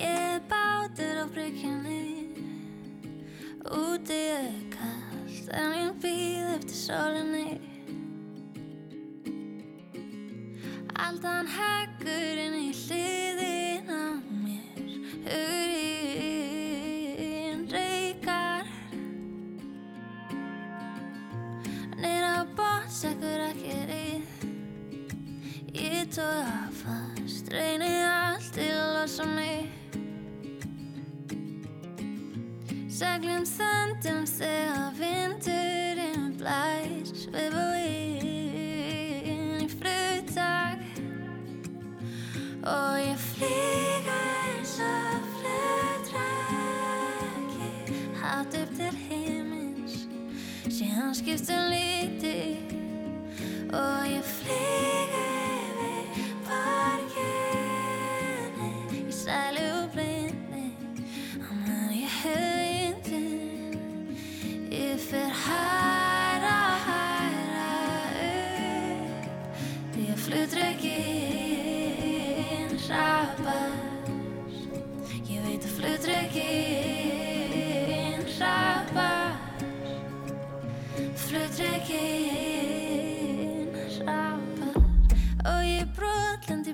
Ég er bátur á bryggjunni Úti er kallt En ég býð eftir sólinni. Aldan heggur inn í hliðin á mér Hugurinn reykar. Nýra sekkur ekki rið Ég tóða fast, reyni allt til að losa mig Seglum þöndum þegar vindurinn blæs Við búinn í fluttak Og ég flýga eins og flutræki Hátt upp til himins Síðan skiptum líti Og ég flýga yfir borginni Í sælu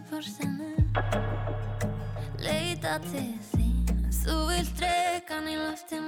brotlend í portinu Leita til þín þú vilt dregan í loftinu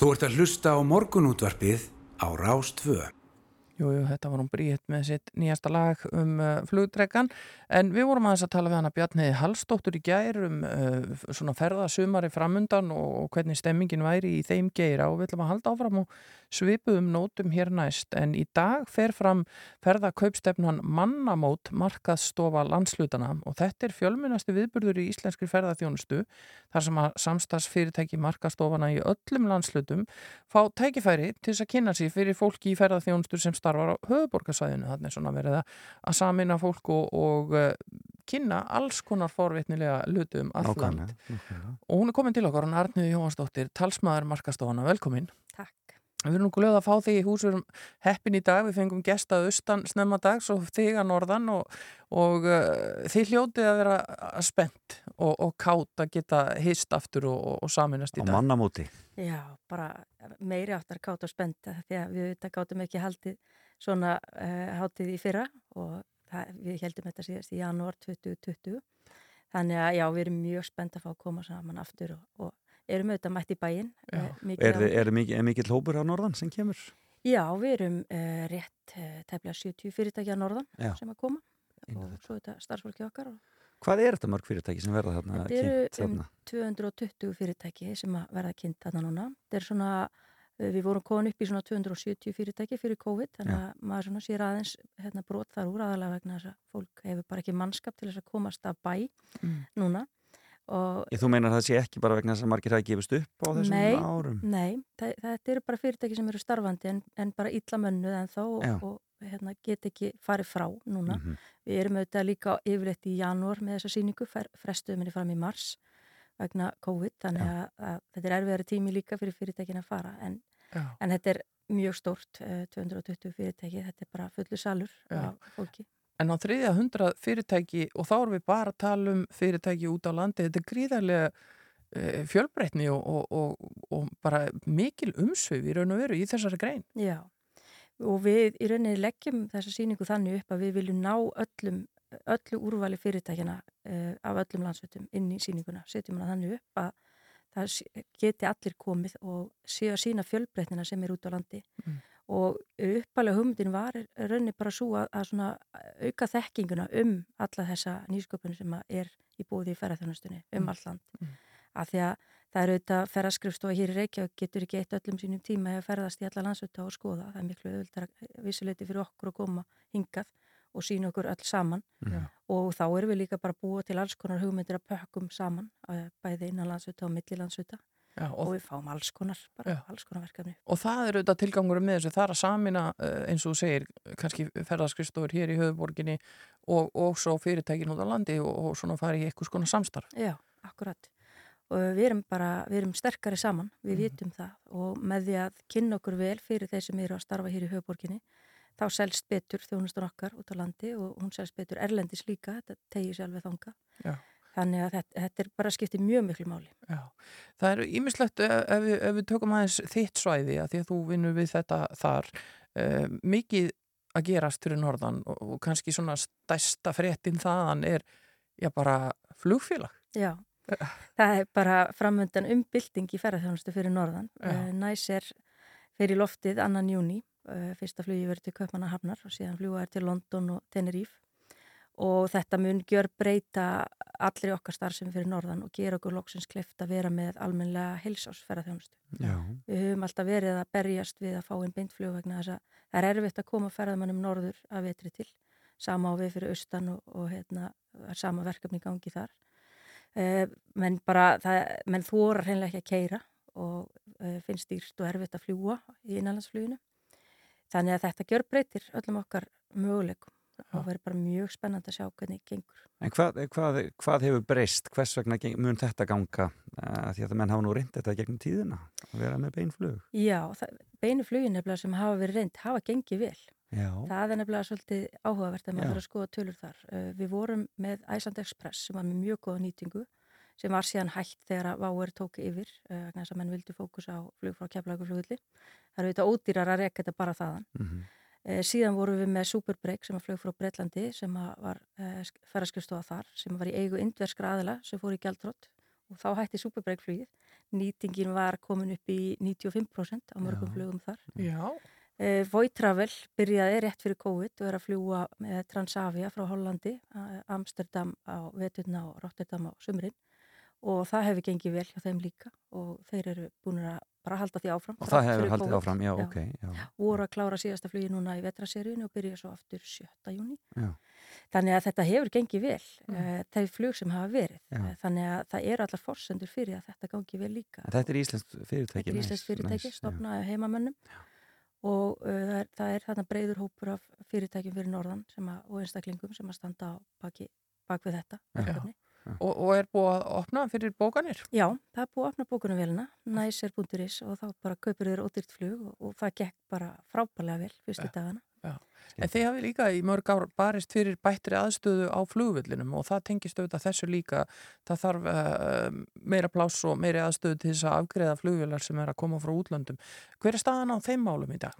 Þú ert að hlusta á morgunútvarpið á Rástvö. Jú, jú, þetta var hún Bríett með sitt nýjasta lag um uh, flugdregan en við vorum aðeins að tala við hana Bjarniði Hallstóttur í gær um uh, svona ferðasumari framundan og, og hvernig stemmingin væri í þeim geira og við ætlum að halda áfram og svipuðum nótum hér næst. En í dag fer fram ferðakaupstefnan mannamót markaðstofa landslutana og þetta er fjölmunasti viðburður í íslenskri ferðaþjónustu þar sem að samstagsfyrirtæki markaðstofana í öllum landslutum fá tækifæri til þess að kynna sig fyrir fólki í ferðaþjónustu sem starfar á höfuborgarsvæðinu þannig svona verið að- að samina fólk og, og uh, kynna alls konar forvitnilega lutu um allt land Nákvæmlega, nákvæmlega. og hún er komin til okkar, hún Arniði Jóhansdóttir talsmaður markastofana, velkomin Takk. Við erum nú glöð að fá þig í hús, við erum heppin í dag, við fengum gestað austan snemma dags og þig að norðan og, og uh, þið hljótið að vera spennt og, og kátt að geta hist aftur og, og, og saminast í Á dag. mannamóti. Já, bara meiri áttar kátt og spenta því að við þetta gátum ekki haldið svona uh, hátið í fyrra og það, við heldum þetta síðast í janúar 2020 þannig að já, við erum mjög spennt að fá að koma saman aftur og, og erum auðvitað mætt í bæinn uh, Er, er, mikið, er hópur á norðan sem kemur? Já, við erum uh, rétt uh, tefnilega 70 fyrirtæki að norðan Já. sem að koma og svo þetta starfsfólki okkar og Hvað er þetta mörg fyrirtæki sem verða þarna Þetta eru kynnt um þarna? 220 fyrirtæki sem verða kynnt þarna núna. Þetta er svona, eh, við vorum komin upp í svona 270 fyrirtæki fyrir COVID, þannig Já. að maður svona sér aðeins hérna, brot þar úr aðalega vegna þess að fólk hefur bara ekki mannskap til þess að komast af bæ Mm. núna. Og þú meinar að það sé ekki bara vegna þess að margir hafa gefist upp á þessum nei, árum? Nei, það, þetta eru bara fyrirtæki sem eru starfandi en, en bara illa mönnuð en þá Já. og, hérna, get ekki farið frá núna. Mhm. Við erum auðvitað líka yfirleitt í janúar með þessa síningu, frestuðum henni fram í mars vegna COVID, þannig að, að þetta er erfiðari tími líka fyrir fyrirtækin að fara en, en þetta er mjög stórt, eh, 220 fyrirtæki, þetta er bara fullu salur Já. af fólki. En á þriðja hundra fyrirtæki og þá erum við bara að tala um fyrirtæki út á landi, þetta er gríðarlega uh, fjölbreytni og, og, og, og bara mikil umsvið í raun og veru í þessari grein. Já, og við í rauninni leggjum þessa síningu þannig upp að við viljum ná öllum, öllu úrvali fyrirtækjana uh, af öllum landsveitum inn í síninguna. Setjum hana þannig upp að það geti allir komið og séu að sína fjölbreytnina sem er út á landi. Mm. Og uppalega hugmyndin var í rauninni bara svo að, að svona auka þekkinguna um alla þessa nýsköpunum sem að er í búið í ferðarþjónustunni um Mm. allt land. Mm. Af því að það er auðvitað ferðaskrifstofa hér í Reykjavík getur ekki eitt öllum sínum tíma að ferðast í alla landsvita og skoða. Það er miklu auðvitað vissuleiti fyrir okkur að koma hingað og sína okkur öll saman Já. og þá erum við líka bara búa til alls konar hugmyndir að pökkum saman eh, bæði innan landsvita og milli landsvita Já, og, og, við fáum alls konar, bara Já. alls konar verkefni. og það er auðvitað tilgangur með þessu, það er að samina uh, eins og segir, kannski ferðarskristóður hér í höfuborginni og, og svo fyrirtækin út á landi og, og svona fara í eitthvað skona samstarf. Já, akkurat. Og við erum bara, við erum sterkari saman, við Mhm. vitum það og með því að kynna okkur vel fyrir þeir sem eru að starfa hér í höfuborginni, þá selst betur þjónustur okkar út á landi og hún selst betur erlendis líka, þetta tegir sér alveg þanga. Já. Þannig að þetta, þetta er bara skiptið mjög miklu máli. Já, það eru ímislegt ef, ef, við- ef við tökum aðeins þitt svæði að því að þú vinnur við þetta þar uh, mikið að gerast fyrir norðan og, og kannski svona stærsta fréttin þaðan er já bara flugfélag Já, það er bara framöndan umbylting í ferðarþjónustu fyrir norðan. Uh, næs er fyrir loftið annan júni, fyrsta flugi verið til Kaupmannahafnar og síðan fljúa er til London og Tenerife og þetta mun gjör breyta allri okkar starfsemi fyrir norðan og gera okkur loksins kleft að vera með almennilega heilsásferðarþjónustu. Já. Við höfum alltaf verið að berjast við að fá einn beintflug vegna þess að það er erfitt að koma ferðamannum norður að vetri til. Sama á við fyrir austan og, og hérna, sama verkefni gangi þar. Uh, menn bara, það, menn þóra hreinlega ekki að keira og uh, finnst dýrt og erfitt að fljúa í innanlandsfluginu. Þannig að þetta gjör breytir öllum okkar möguleikum og verður bara mjög spennandi að sjá hvernig gengur. En hvað, hvað, hvað hefur breyst? Hvers vegna mun þetta ganga? Uh, því að það menn hafa nú reynd þetta gegnum tíðina að vera með beinflug. Já, það, beinu flugin nefnilega sem hafa verið reynd hafa gengið vel. Já. Það er nefnilega svolítið áhugavert að maður fyrir að skoða tölur þar. Uh, við vorum með Iceland Express sem var með mjög góða nýtingu sem var síðan hægt þegar að Váer tók yfir uh, vegna þess að menn vildi fókus á flug frá keflaguflugulli. Það eru þetta ódýrar að reka þetta bara þaðan. Mhm. Uh, síðan vorum við með Superbreak sem var flug frá Breitlandi sem að var uh, ferðarskristofa þar sem var í eigu indverskra aðila sem fór í gjaldrótt og þá hætti Superbreak flugið. nýtingin var komin upp í 95% á mörgum Já. flugum þar. Já. Uh, Voitravel byrjaði rétt fyrir COVID og er að fljúa með Transavia frá Hollandi, Amsterdam á veturna og Rotterdam á sumrin og það hefur gengið vel hjá þeim líka og þeir eru búin að bara halda því áfram. Og það hefur haldið áfram, já, ok, já. Voru að klára síðasta flugi núna í vetraseríunni og byrja svo aftur 7. júni. Já. Þannig að þetta hefur gengið vel, Mm. það er flug sem hafa verið. Já. Eh, Þannig að það eru allar forsendur fyrir að þetta gangi vel líka. Þetta er íslenskt fyrirtæki. Þetta er næs, fyrirtæki, já. stopnaði heimamönnum og uh, það, er, er þarna breyður hópur af fyrirtækjum fyrir norðan sem að, og einstaklingum sem að standa á baki, bak við þetta. Og, og er búið að opna fyrir bókanir? Já, það er búið að opna bókunarvelina, næsir.is og þá bara kaupir þér ódýrt flug og, og það gekk bara frábælega vel fyrstu dagana. Já. En þið hafið líka í mörg ár barist fyrir bættri aðstöðu á flugvillinum og það tengist auðvitað þessu líka. Það þarf uh, meira pláss og meiri aðstöðu til þess að afgreða flugvillar sem er að koma frá útlöndum. Hver er staðan á þeim málum í dag?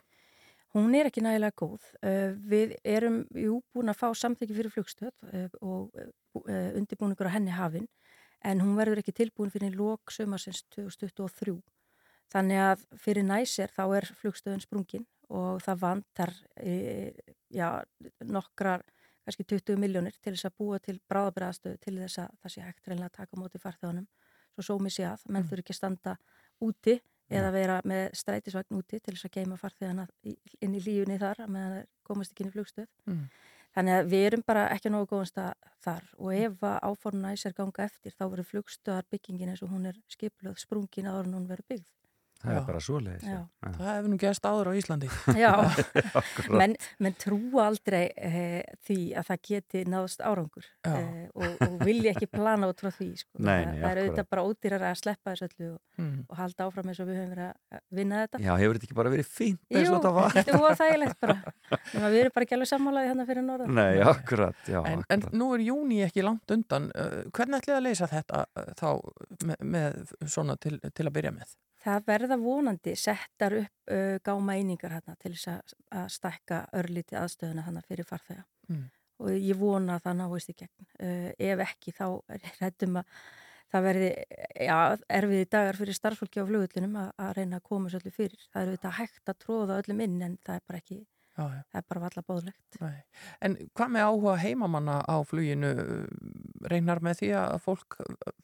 Hún er ekki nægilega góð. Uh, við erum jú búin að fá samþykki fyrir flugstöð uh, og uh, undirbúningur á henni hafin en hún verður ekki tilbúin fyrir lók sömarsins 2023. Þannig að fyrir næsir þá er flugstöðun sprungin og það vantar já, nokkrar, kannski 20 miljónir til þess að búa til bráðabræðastöðu til þess að það sé hægt reynilega að taka móti farþjóðanum. Svo sómi sé að, menn þurfi ekki að standa úti eða vera með strætisvagn úti til þess að geima farþjóðana í- inn í lífunni þar að meðan þeir komast ekki inn í flugstöð. Mm. Þannig að við erum bara ekki nógu góðan stað þar og ef að áformuna næsir ganga eftir þá verður flugstöðar byggingin eins og hún er skipluð sprungin áður en hún verður byggð. Það Já. er bara svoleiðis. Já. Það hefur nú gæst áður á Íslandi. Já, menn, menn trúa aldrei eh, því að það geti náðst árangur eh, og, og vilja ekki plana út frá því. Sko. Nei, það, nei, það er auðvitað bara ódýrar að sleppa þessu öllu og, Mm. og halda áfram eins og við höfum verið að vinna þetta. Já, hefur þetta ekki bara verið fínt eins Jú, og þetta var? þetta var þægilegt bara. Að við erum bara ekki alveg sammálaði hérna fyrir norðan. Nei, akkurat, já, En, en akkurat. nú er júni ekki langt undan. Uh, hvernig ætlið að leysa þetta uh, þá með, með svona til, til að byrja með? Það verða vonandi settar upp uh, gáma einingar hérna til þess að, að stækka örlíti aðstöðuna hérna fyrir farþega. Mm. Og ég vona að það náist í gegn. Uh, ef ekki þá hættum að það verði já, erfiði dagar fyrir starfsfólki á flugullinum að, að reyna að koma svo öllu fyrir. Það eru þetta hægt að tróða öllum inn en það er bara ekki, Já, já. það er bara valla bóðlegt. Nei. En hvað með áhuga heimamanna á fluginu reynar með því að fólk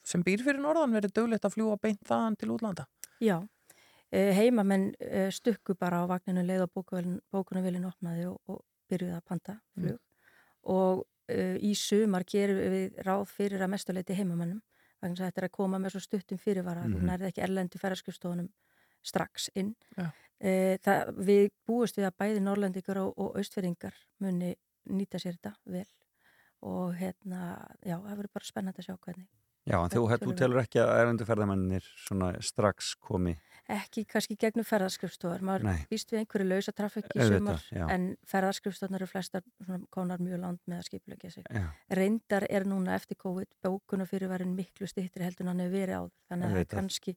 sem býr fyrir norðan verið döglegt að fljúa beint þaðan til útlanda? Já, uh, heimamenn uh, stukku bara á vagninu leið og bókunarvelin opnaði og, og byrjuði að panta flug. Og uh, í sumar gerum við ráð fyrir að mestuleiti heimamennum þess að þetta er að koma með svo stuttum fyrirvara mm þú nærði ekki erlendi ferðarskristofunum strax inn. Já. uh, það, við búist við að bæði norrlendingar og, og austfyrringar muni nýta sér þetta vel. Og hérna, já, það verður bara spennandi að sjá hvernig Já, en þú, þú telur ekki að erendu ferðamennir svona strax komi ekki kannski gegnum ferðarskrifstofar maður Nei. býst við einhverju lausa trafík í sumar en ferðarskrifstofnar eru flestar svona konar mjög land með að skipulegja sig Já. reyndar er núna eftir COVID bókuna fyrir varin miklu stýttri heldur en hann hefur verið áður þannig að það er kannski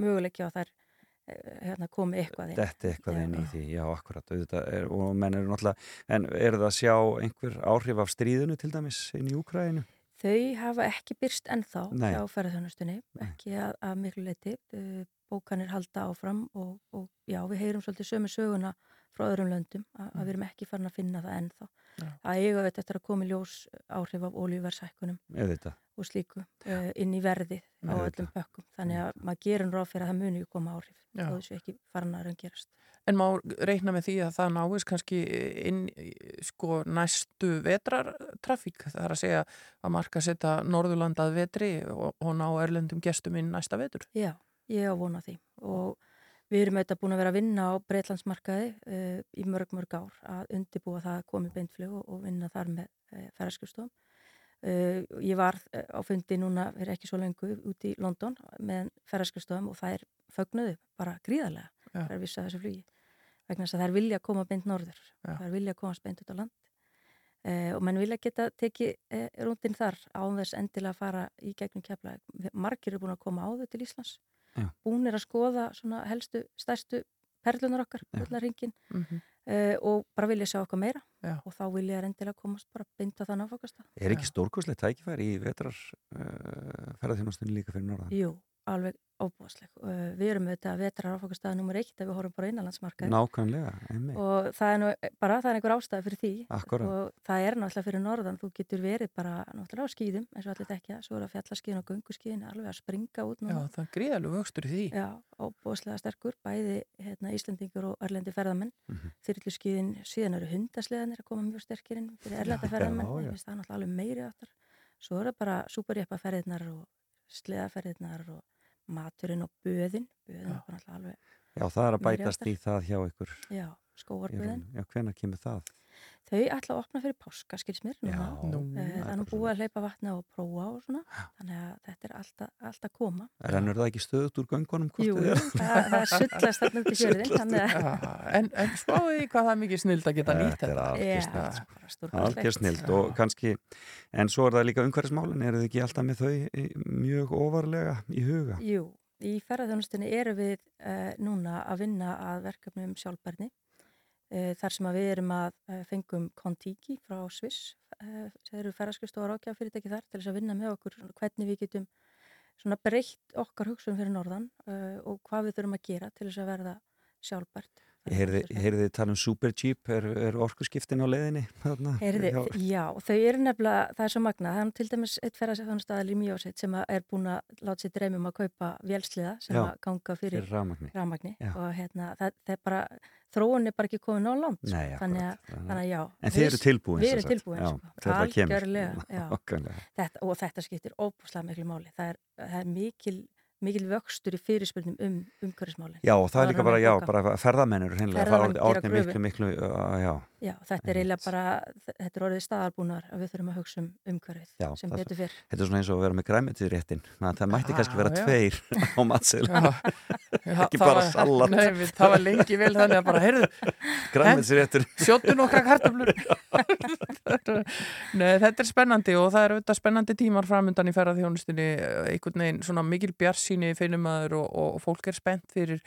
möguleikja að þær eh, hérna, komi eitthvað inn Þetta eitthvað Já. inn í því, já, akkurat er, og menn eru náttúrulega en er það að sjá einhver áhrif af stríðinu til dæmis inn í Úkræðinu? Þau hafa ekki byrst ennþá Nei. hjá ferðarþjónustunni, ekki að, að miklu leiti. Uh, Bókanir halda áfram og, og já, við heyrum svolítið sömu söguna frá öðrum löndum að, að við erum ekki farin að finna það ennþá. Já. Það eiga þetta eftir að koma í ljós áhrif af olíuversækkunum Auðvitað. Og slíku uh, inn í verðið á öllum pökkum. Þannig að maður gerir ráð fyrir að það muni koma áhrif og þessu ekki farin að raungerast. En má reikna með því að það náist kannski inn sko næstu vetrartrafík. Það er að segja að marka setja Norðurland að vetri og, og ná erlendum gestum inn næsta vetur. Já, ég á vona því og við erum auðvitað búin að vera að vinna á Breitlandsmarkaði uh, í mörg mörg ár að undibúa það að komi beintflug og, og vinna þar með uh, ferðarskjöfstofum. Uh, ég var uh, á fundi núna fyrir ekki svo lengu út í London með ferðarskjöfstofum og það er fögnuðu bara gríðarlega Já. það er vissa þessu flugi vegna þess að það er vilja að koma beint norður Já. það er vilja að komast beint út á land uh, og menn vilja geta tekið uh, rúndin þar án þess endilega að fara í gegnum kefla margir eru búin að koma áður til Íslands Já. búnir að skoða svona helstu, stærstu perlunar okkar, Mm -hmm. Uh, og bara vilja sjá okkar meira Já. og þá vilja þær endilega komast bara beint á þann áfokast Er ekki stórkoslega tækifæri í vetrar uh, ferðarþjónastunni líka fyrir norðan? Jú, alveg óbúðsleg. Uh, við erum auðvitað vetrar áfokastæða nummer eitt ef við horfum bara á innanlandsmarkaði Nákvæmlega, einmitt. og það er nú bara, það er einhver ástæði fyrir því Akkúrat. og það er náttúrulega fyrir norðan, þú getur verið bara náttúrulega á skýðum eins og allir tekja, svo er það fjallaskýðin og gönguskýðin alveg að springa út Já, núna. það er gríðalegu vöxtur í því. Já, óbúðslega sterkur, bæði hérna, Íslandingur og erlendi ferðamenn. Mm Mhm. Þyrluskýðin, síðan maturinn og böðin, böðin er bara náttúrulega alveg, Já, það er að bætast í það hjá ykkur. já, skóarböðin. Já, hvenær kemur það? Þau ætla að opna fyrir páska, skils mér, núna. Já, Nú, Eh, Það er nú búið að hleypa vatna og prófa og svona, þannig að þetta er alltaf, alltaf koma. Rennur það ekki stöðut úr göngunum? hvort Jú, er? það, það sullast þarna út í að Já, en, en spáðu því hvað það er mikið snild að geta nýtt Þetta er þetta. algjör Já, snild. og kannski, en svo er það líka umhverfismálin, eru þið ekki alltaf með þau í- mjög ofarlega í huga? Jú, í ferðarþjónustinni eru við uh, núna að vinna að verkefnum sjálfbærni uh, þar sem við erum að uh, fengum Contiki frá Sviss uh, það eru ferðarskristóðar ákjá fyrirtæki þar til þess að vinna með okkur hvernig við getum breytt okkar hugsun fyrir norðan og hvað við þurfum að gera til þess að verða sjálfbært Ég heyrði, þið tala um Superjeep, er, er orkuskiptin á leiðinni? Þarna, Heyrði, já, þau eru nefnilega, það er svo magna, það er til dæmis eitt ferðarstæðal í Mjósett sem að er búin að láta sér dreymum að kaupa vélsliða sem Já, að ganga fyrir. Já. og hérna, það, það er bara, þróun er bara ekki komin á langt. Nei, þannig, að, þannig að já. En þið eru tilbúin, Við erum tilbúin, Já, sko. kemur. Algjörlega, já. Þetta, og þetta skiptir óbúslega miklu máli. Það er, það er mikil, mikil vöxtur í fyrirspurnum um umhverfismálin. Já, og það er líka bara, já, bara ferðamennur, hreinlega, það er orðin miklu, miklu, uh, já. Já, þetta er eiginlega bara, þetta er orðið staðarbúnar að við þurfum að hugsa um umhverfið Já, sem betur fyrr. Þetta er svona eins og að vera með græmitið réttin. Það mætti kannski vera já. tveir á matseðla. Já, Ekki það bara salat. Nei, við, það var lengi vel þannig að bara, heyrðu, Grænmetisréttur. sjóttu nokkra kartöflur. Nei, þetta er spennandi og það er auðvitað spennandi tímar framundan í ferðarþjónustinni, eh, einhvern veginn svona mikil bjarsýni finnumæður og, og fólk er spennt fyrir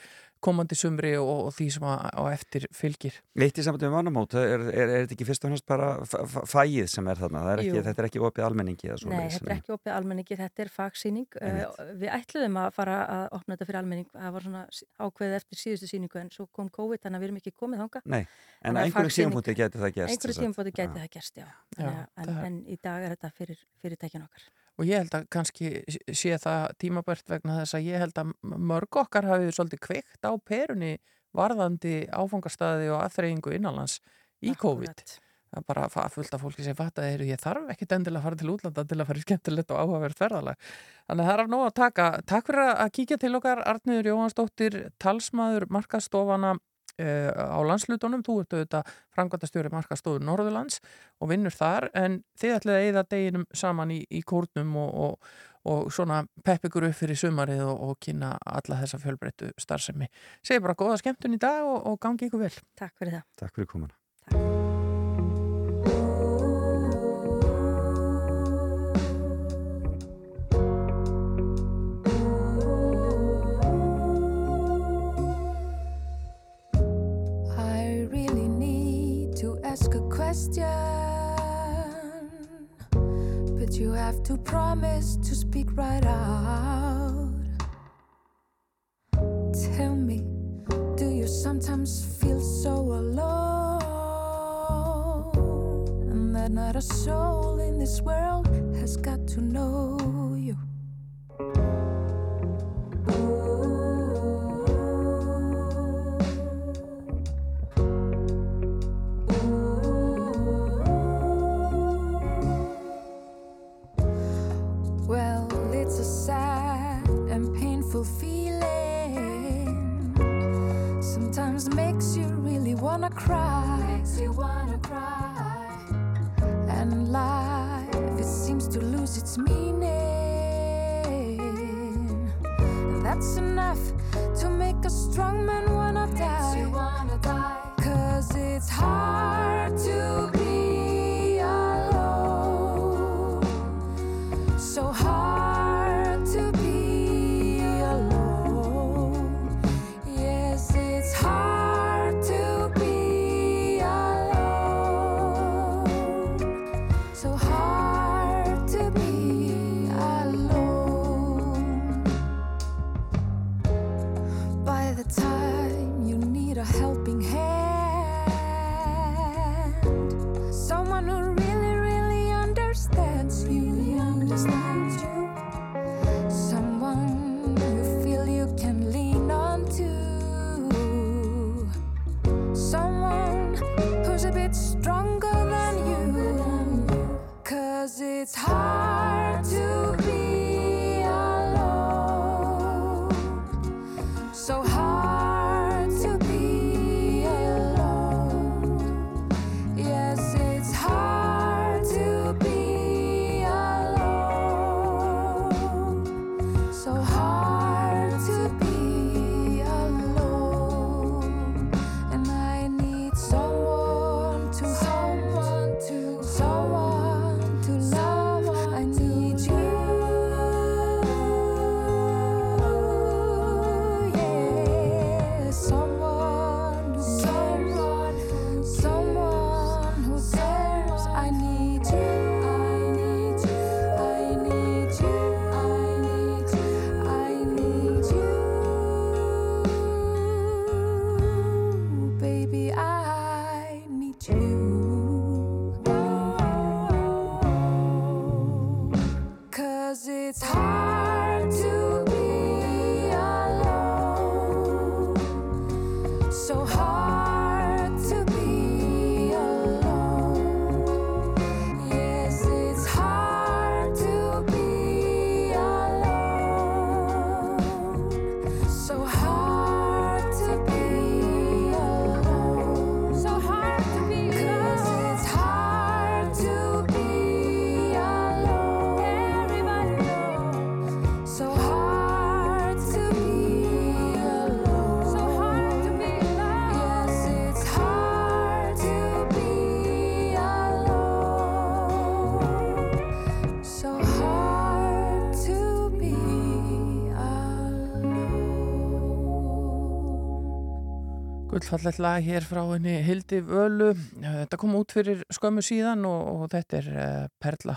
komandi sumri og, og því sem á eftir fylgir. Eitt í sambandi með mannamót, er, er, er þetta ekki fyrst og hannast bara f- f- fægið sem er þarna? Það Er ekki, þetta er ekki opið almenningi eða Nei, þetta er ekki opið almenningi, þetta er fagsýning. Einmitt. Uh, við ætluðum að fara að opna þetta fyrir almenning, það var svona ákveðið eftir síðustu sýningu en svo kom COVID, þannig að við erum ekki komið þanga. Nei, en einhverjum tímapunkti gæti það gerst. Einhverjum tímapunkti gæti það gerst, já. Þannig, Já, að- en, það en í dag er þetta fyrir fyrirtækin okkar. Og ég held að kannski sé það tímabært vegna þess að ég held að mörg okkar hafi svolítið kveikt á perunni varðandi áfangastæði og aðþreyingu innanlands í COVID. Það er bara fullt af fólki sem fatt að ég þarf ekkit endilega að fara til útlanda til að fara í skemmtilegt og áhugavert ferðalag. Þannig að það er af nóg að taka. Takk fyrir að kíkja til okkar, Arniður Jóhansdóttir, talsmaður markastofana á landslutunum. Þú ert auðvitað frangvandastjóri markastofur Norðurlands og vinnur þar en þið ætlið að eyða deginum saman í, í kórnum og, og, og svona pepp ykkur upp fyrir sumarið og, og kynna alla þessa fjölbreyttu starfsemi. Segir bara góða skemmtun í dag og, og gangi ykkur vel. Takk fyrir það. Takk fyrir komuna. Ask a question. But you have to promise to speak right out. Tell me, do you sometimes feel so alone? And that not a soul in this world has got to know you. Well, it's a sad and painful feeling. Sometimes makes you really wanna cry. Makes you wanna cry. And life, it seems to lose its meaning. And that's enough to make a strong man wanna die. You wanna die. Cause it's hard to Gullfallet lag hér frá henni Hildi Völu. Þetta kom út fyrir skömmu síðan og, og þetta er uh, Perla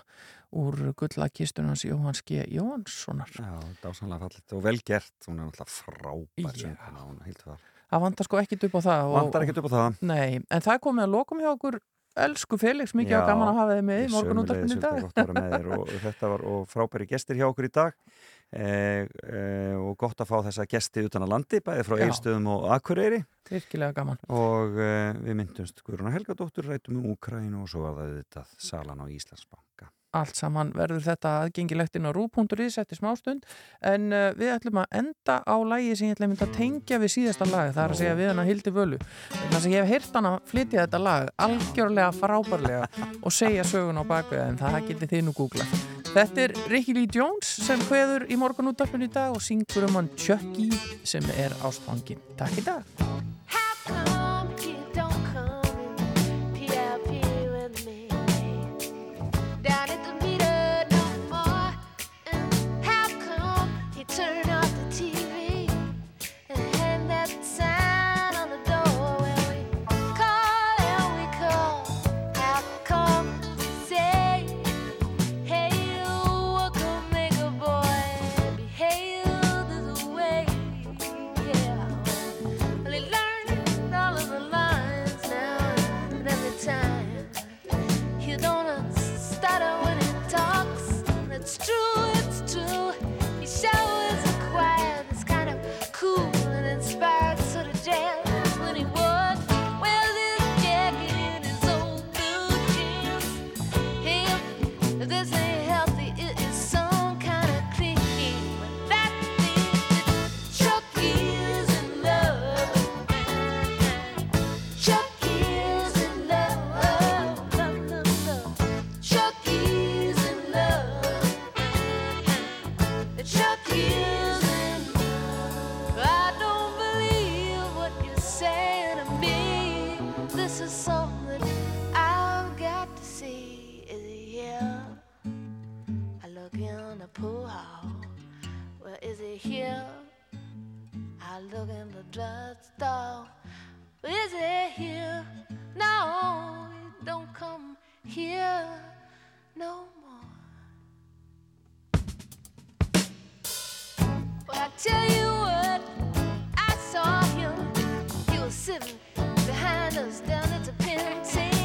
úr gullakistunans Jóhanns G. Jóhannssonar. Já, dásanlega fallit og vel gert, hún er náttúrulega frábær Já. sönguna, hún heilt var. Það vantar sko ekkit upp á það. og- Vantar ekkert upp á það. Nei, en það komið að lokum hjá okkur elsku Felix, mikið Já, á gaman að hafa þið með í ég morgun útarpinu í sömuleiðis dag. vildi gott að vera með þér og þetta var og frábæri gestir hjá okkur í dag eh, eh, og gott að fá þessa gesti utan að landi, bæði frá Já. Eilstöðum og Akureyri. Virkilega gaman. og eh, við myndumst Guðrún Helgadóttur rættum um Úkrænu og svo var það þetta Salan á Íslandsbanka. Allt saman verður þetta aðgengilegt inn á rú.is eftir smástund. En uh, við ætlum að enda á lægi sem ég ætlum að að tengja við síðasta lag það er að segja við hana Hildi Völu. Þess að ég hef heyrt hana flytja þetta lag algjörlega frábærlega og segja sögun á bakvið en það getið þið nú googla Þetta er Ricky Lee Jones sem hveður í morgun útdarpun í dag og syngur um hann Chucky sem er ástfangin. Takk í dag. pool hall. Well, is he here? I look in the drugstore. Well, is he here? No, he don't come here no more. Well, I tell you what, I saw him. He was sitting behind us down at the penitentiary.